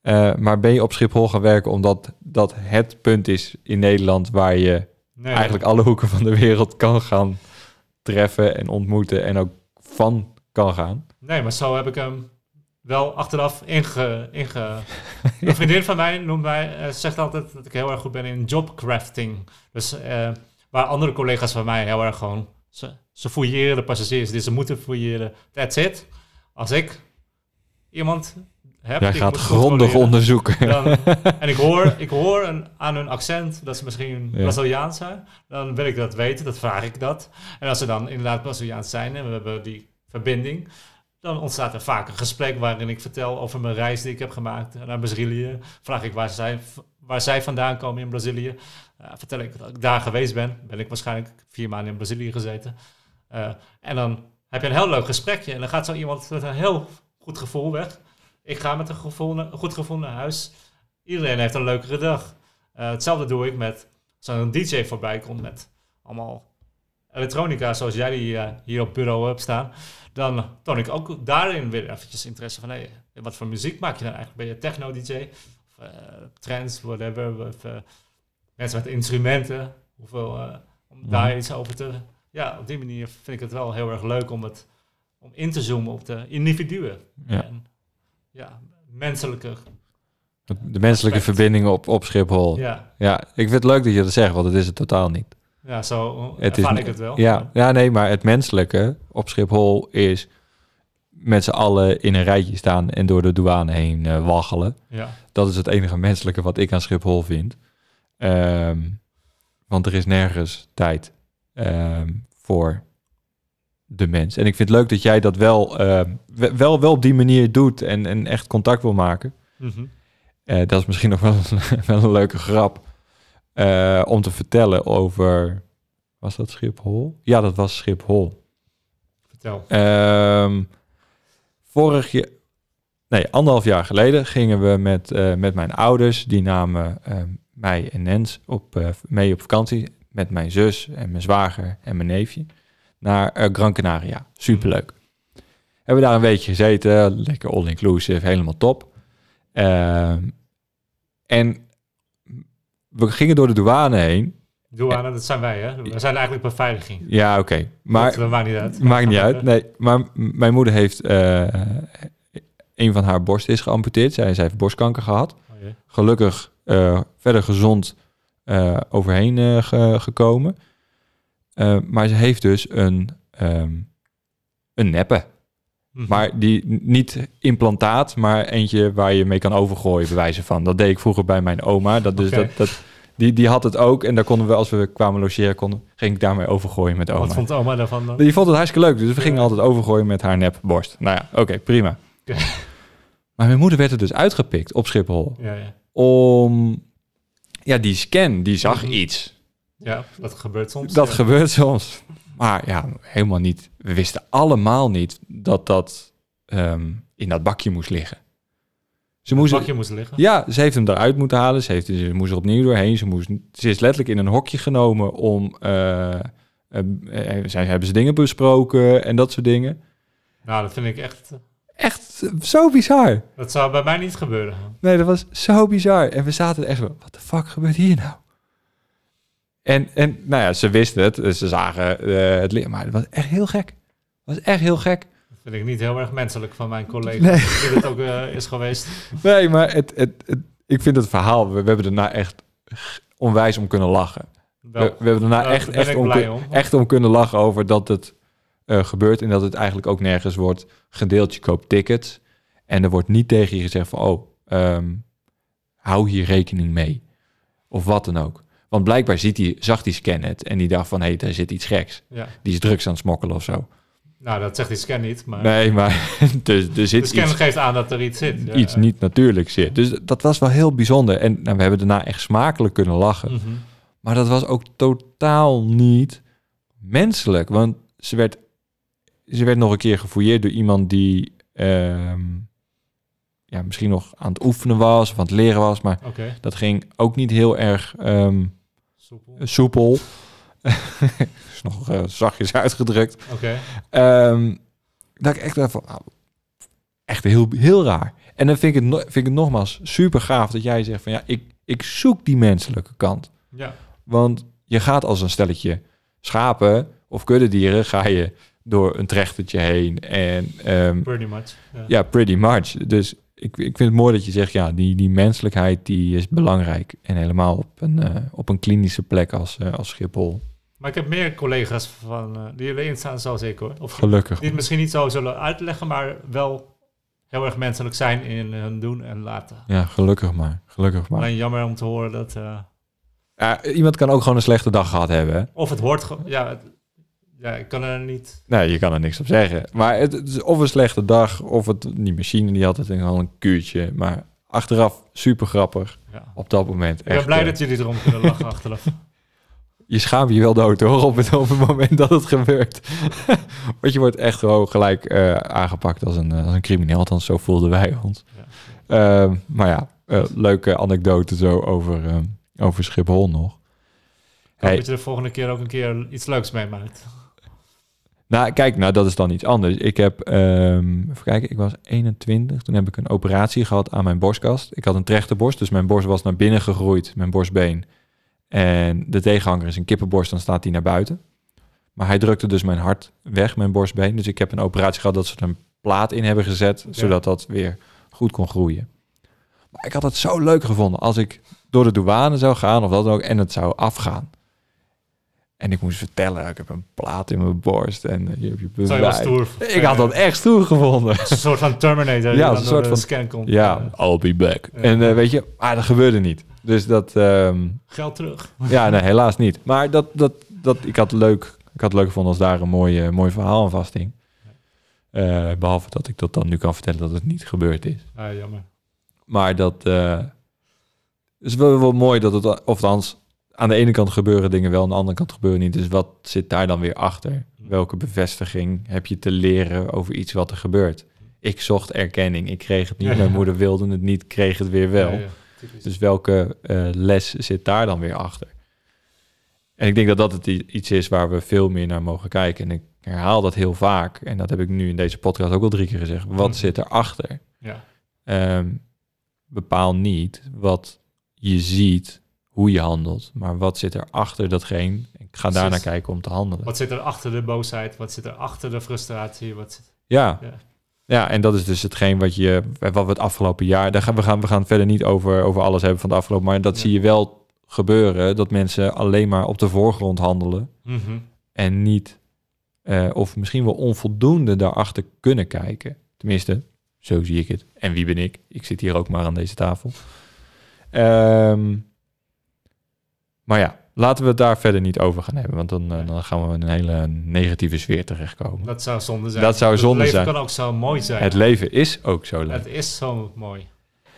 Eh, maar ben je op Schiphol gaan werken omdat dat het punt is in Nederland waar je Nee, eigenlijk alle hoeken van de wereld kan gaan treffen en ontmoeten en ook van kan gaan. nee, maar zo heb ik hem wel achteraf inge... inge Een vriendin van mij noemt mij, zegt altijd dat ik heel erg goed ben in jobcrafting. Dus waar andere collega's van mij heel erg gewoon... Ze, ze fouilleren de passagiers die ze moeten fouilleren. That's it. Als ik iemand heb Jij gaat grondig onderzoeken. dan, en ik hoor, ik hoor een, aan hun accent dat ze misschien Ja. Braziliaans zijn. Dan wil ik dat weten, dat vraag ik dat. En als ze dan inderdaad Braziliaans zijn en we hebben die verbinding, dan ontstaat er vaak een gesprek waarin ik vertel over mijn reis die ik heb gemaakt naar Brazilië. Vraag ik waar zij, waar zij vandaan komen in Brazilië. Eh, vertel ik dat ik daar geweest ben. Ben ik waarschijnlijk vier maanden in Brazilië gezeten. Eh, en dan heb je een heel leuk gesprekje. En dan gaat zo iemand met een heel goed gevoel weg. Ik ga met een, goed gevoel naar huis. Iedereen heeft een leukere dag. Eh, hetzelfde doe ik met als een DJ voorbij komt met allemaal elektronica zoals jij die hier op bureau hebt staan. Dan toon ik ook daarin weer eventjes interesse van hey, wat voor muziek maak je dan eigenlijk? Ben je techno-DJ? Of trance, whatever. Of, mensen met instrumenten. Hoeveel, eh, om daar iets over te... Ja, op die manier vind ik het wel heel erg leuk om, het, om in te zoomen op de individuen. Ja. En, ja, menselijke. De menselijke verbindingen op, op Schiphol. Ja. Ja, ik vind het leuk dat je dat zegt, want het is het totaal niet. ja zo Het is ik het wel. Ja, ja, nee, maar het menselijke op Schiphol is met z'n allen in een rijtje staan en door de douane heen eh, waggelen. ja. Dat is het enige menselijke wat ik aan Schiphol vind. Ehm, want er is nergens tijd ehm, voor de mens. En ik vind het leuk dat jij dat wel, ehm, we- wel, wel op die manier doet en, en echt contact wil maken. Mhm. Eh, dat is misschien nog wel, een- wel een leuke grap eh, om te vertellen over... Was dat Schiphol? Ja, dat was Schiphol. Vertel. Ehm, vorig jaar, nee, anderhalf jaar geleden gingen we met, eh, met mijn ouders, die namen mij en Nens op, eh, mee op vakantie met mijn zus en mijn zwager en mijn neefje naar eh, Gran Canaria. Superleuk. Hebben we daar een weekje gezeten, lekker all-inclusive, helemaal top. Ehm, en we gingen door de douane heen. Douane, dat zijn wij, hè? We zijn eigenlijk beveiliging. Ja, oké. Maar dat maakt niet uit. Maakt niet uit. Nee, maar mijn moeder heeft eh, een van haar borsten is geamputeerd. Zij, zij heeft borstkanker gehad. Oh. Gelukkig eh, verder gezond eh, overheen eh, ge- gekomen. Maar ze heeft dus een, ehm, een neppe. Mhm. Maar die niet implantaat, maar eentje waar je mee kan overgooien, bewijzen van. Dat deed ik vroeger bij mijn oma. Dat dus dat, dat, die, die had het ook. En daar konden we, als we kwamen logeren, konden, ging ik daarmee overgooien met oma. Wat vond oma daarvan dan? Die vond het hartstikke leuk, dus we gingen Ja. altijd overgooien met haar nepborst. Nou ja, oké, prima. Maar mijn moeder werd er dus uitgepikt op Schiphol. Ja, ja. Om, ja, die scan, die zag Mhm. iets. ja, dat gebeurt soms. Dat ja. gebeurt soms. Maar ja, helemaal niet. We wisten allemaal niet dat dat ehm, in dat bakje moest liggen. Ze moest, bakje moest liggen. ja, ze heeft hem eruit moeten halen. Ze, heeft, ze moest er opnieuw doorheen. Ze, moest, ze is letterlijk in een hokje genomen om... eh, eh, eh, zij hebben ze dingen besproken en dat soort dingen. Nou, dat vind ik echt... Echt zo bizar. Dat zou bij mij niet gebeuren. Nee, dat was zo bizar. En we zaten echt zo, wat de fuck gebeurt hier nou? En, en nou ja, ze wisten het. Dus ze zagen eh, het. Maar het was echt heel gek. Het was echt heel gek. Dat vind ik niet heel erg menselijk van mijn collega. Nee. Die het ook eh, is geweest. Nee, maar het, het, het- ik vind het verhaal... We, we hebben daarna echt onwijs om kunnen lachen. We, we hebben daarna daar echt, ben echt, om, kun- om. echt om kunnen lachen over dat het eh, gebeurt... en dat het eigenlijk ook nergens wordt gedeeld. Je koopt tickets en er wordt niet tegen je gezegd van... oh, ehm, hou hier rekening mee. Of wat dan ook. Want blijkbaar ziet hij, zag die scan het en die dacht van... hé, hey, daar zit iets geks. Ja. Die is drugs aan het smokkelen of zo. Nou, dat zegt die scan niet. Maar Nee, maar dus, er de zit scan iets, geeft aan dat er iets zit. Ja. iets niet natuurlijks zit. Dus dat was wel heel bijzonder. En nou, we hebben daarna echt smakelijk kunnen lachen. Mhm. Maar dat was ook totaal niet menselijk. Want ze werd, ze werd nog een keer gefouilleerd door iemand die ehm, ja, misschien nog aan het oefenen was of aan het leren was. Maar dat ging ook niet heel erg ehm, soepel. soepel. is nog eh, zachtjes uitgedrukt. Oké, Ehm, dat ik echt dacht van, nou, echt heel, heel raar. En dan vind ik, het, vind ik het nogmaals super gaaf dat jij zegt van ja, ik, ik zoek die menselijke kant. ja. Want je gaat als een stelletje schapen of kuddedieren, ga je door een trechtertje heen. En ehm, Pretty much. Ja. ja, pretty much. Dus ik, ik vind het mooi dat je zegt, ja, die, die menselijkheid die is belangrijk. En helemaal op een, eh, op een klinische plek als, eh, als Schiphol. Maar ik heb meer collega's van, eh, die erin staan zoals ik hoor. Of Gelukkig. die het misschien niet zo zullen uitleggen, maar wel heel erg menselijk zijn in hun doen en laten. Ja, gelukkig maar. Gelukkig maar. Alleen jammer om te horen dat... iemand kan ook gewoon een slechte dag gehad hebben. Hè? of het wordt... ge- Ja, het- ja, ik kan er niet... Nee, je kan er niks op zeggen. Maar het, het is of een slechte dag, of het, die machine die had het al een kuurtje. Maar achteraf super grappig. Ja. Op dat moment Ik ben echt. blij eh, dat jullie erom kunnen lachen achteraf. Je schaamt je wel dood hoor, op het, op het moment dat het gebeurt. Want je wordt echt gewoon gelijk eh, aangepakt als een, eh, als een crimineel. Althans, zo voelden wij ons. Ja. Ehm, maar ja, leuke anekdote zo over, ehm, over Schiphol nog. Ik hoop Hey. dat je de volgende keer ook een keer iets leuks meemaakt. Nou, kijk, nou, dat is dan iets anders. Ik heb, ehm, even kijken, ik was 21. Toen heb ik een operatie gehad aan mijn borstkast. Ik had een trechterborst, dus mijn borst was naar binnen gegroeid, mijn borstbeen. En de tegenhanger is een kippenborst, dan staat die naar buiten. Maar hij drukte dus mijn hart weg, mijn borstbeen. Dus ik heb een operatie gehad dat ze er een plaat in hebben gezet, Ja. zodat dat weer goed kon groeien. Maar ik had het zo leuk gevonden als ik door de douane zou gaan of dat ook en het zou afgaan. En ik moest vertellen, ik heb een plaat in mijn borst en eh, je Zou je bewijs. stoer... Ik had dat echt stoer gevonden. Een soort van Terminator die Ja, een soort van- scan komt. Ja, I'll be back. Ja. En eh, weet je, maar dat gebeurde niet. Dus dat, ehm, geld terug. ja, nee, helaas niet. Maar dat, dat, dat, ik had het leuk, ik had leuk gevonden als daar een mooi, mooi verhaal aan vasthing. Eh, behalve dat ik dat dan nu kan vertellen dat het niet gebeurd is. Ah, jammer. Maar dat eh, is wel, wel mooi dat het, of althans, aan de ene kant gebeuren dingen wel, aan de andere kant gebeuren niet. Dus wat zit daar dan weer achter? Welke bevestiging heb je te leren over iets wat er gebeurt? Ik zocht erkenning, ik kreeg het niet. Ja. Mijn moeder wilde het niet, kreeg het weer wel. Ja. Dus welke eh, les zit daar dan weer achter? En ik denk dat dat het iets is waar we veel meer naar mogen kijken. En ik herhaal dat heel vaak. En dat heb ik nu in deze podcast ook al drie keer gezegd. Wat Mhm. zit erachter? ja. Ehm bepaal niet wat je ziet, hoe je handelt. Maar wat zit er achter datgene? Ik ga daar naar kijken om te handelen. Wat zit er achter de boosheid? Wat zit er achter de frustratie? Wat zit... Ja. Ja. Ja, en dat is dus hetgeen wat, je, wat we het afgelopen jaar... Daar gaan, we, gaan, we gaan verder niet over, over alles hebben van het afgelopen... maar dat Ja. zie je wel gebeuren... dat mensen alleen maar op de voorgrond handelen... Mhm. en niet, eh, of misschien wel onvoldoende daarachter kunnen kijken. Tenminste, zo zie ik het. En wie ben ik? Ik zit hier ook maar aan deze tafel. Ehm, maar ja, laten we het daar verder niet over gaan hebben, want dan, eh, dan gaan we in een hele negatieve sfeer terechtkomen. Dat zou zonde zijn. Dat zou Het zonde leven zijn. kan ook zo mooi zijn. Het leven is ook zo leuk. Het is zo mooi.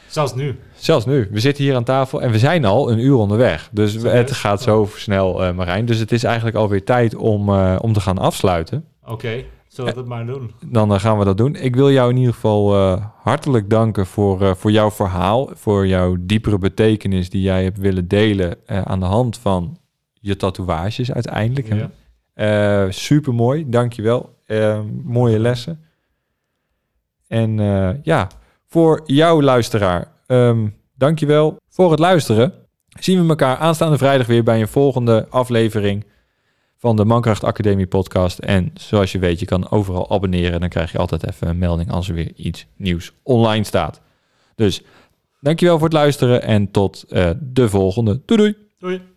Zelfs nu. Zelfs nu. We zitten hier aan tafel en we zijn al een uur onderweg. Dus het gaat zo snel, eh, Marijn. Dus het is eigenlijk alweer tijd om, eh, om te gaan afsluiten. Oké, zullen we het maar doen? dan eh, gaan we dat doen. Ik wil jou in ieder geval eh, hartelijk danken voor, eh, voor jouw verhaal, voor jouw diepere betekenis die jij hebt willen delen eh, aan de hand van je tatoeages uiteindelijk. Ja. Eh, Super mooi, dankjewel. Eh mooie lessen. En eh, ja, voor jouw luisteraar, ehm dankjewel voor het luisteren. Zien we elkaar aanstaande vrijdag weer bij een volgende aflevering van de Mankracht Academie podcast. En zoals je weet, je kan overal abonneren. Dan krijg je altijd even een melding als er weer iets nieuws online staat. Dus dankjewel voor het luisteren en tot eh, de volgende. Doei doei! Doei.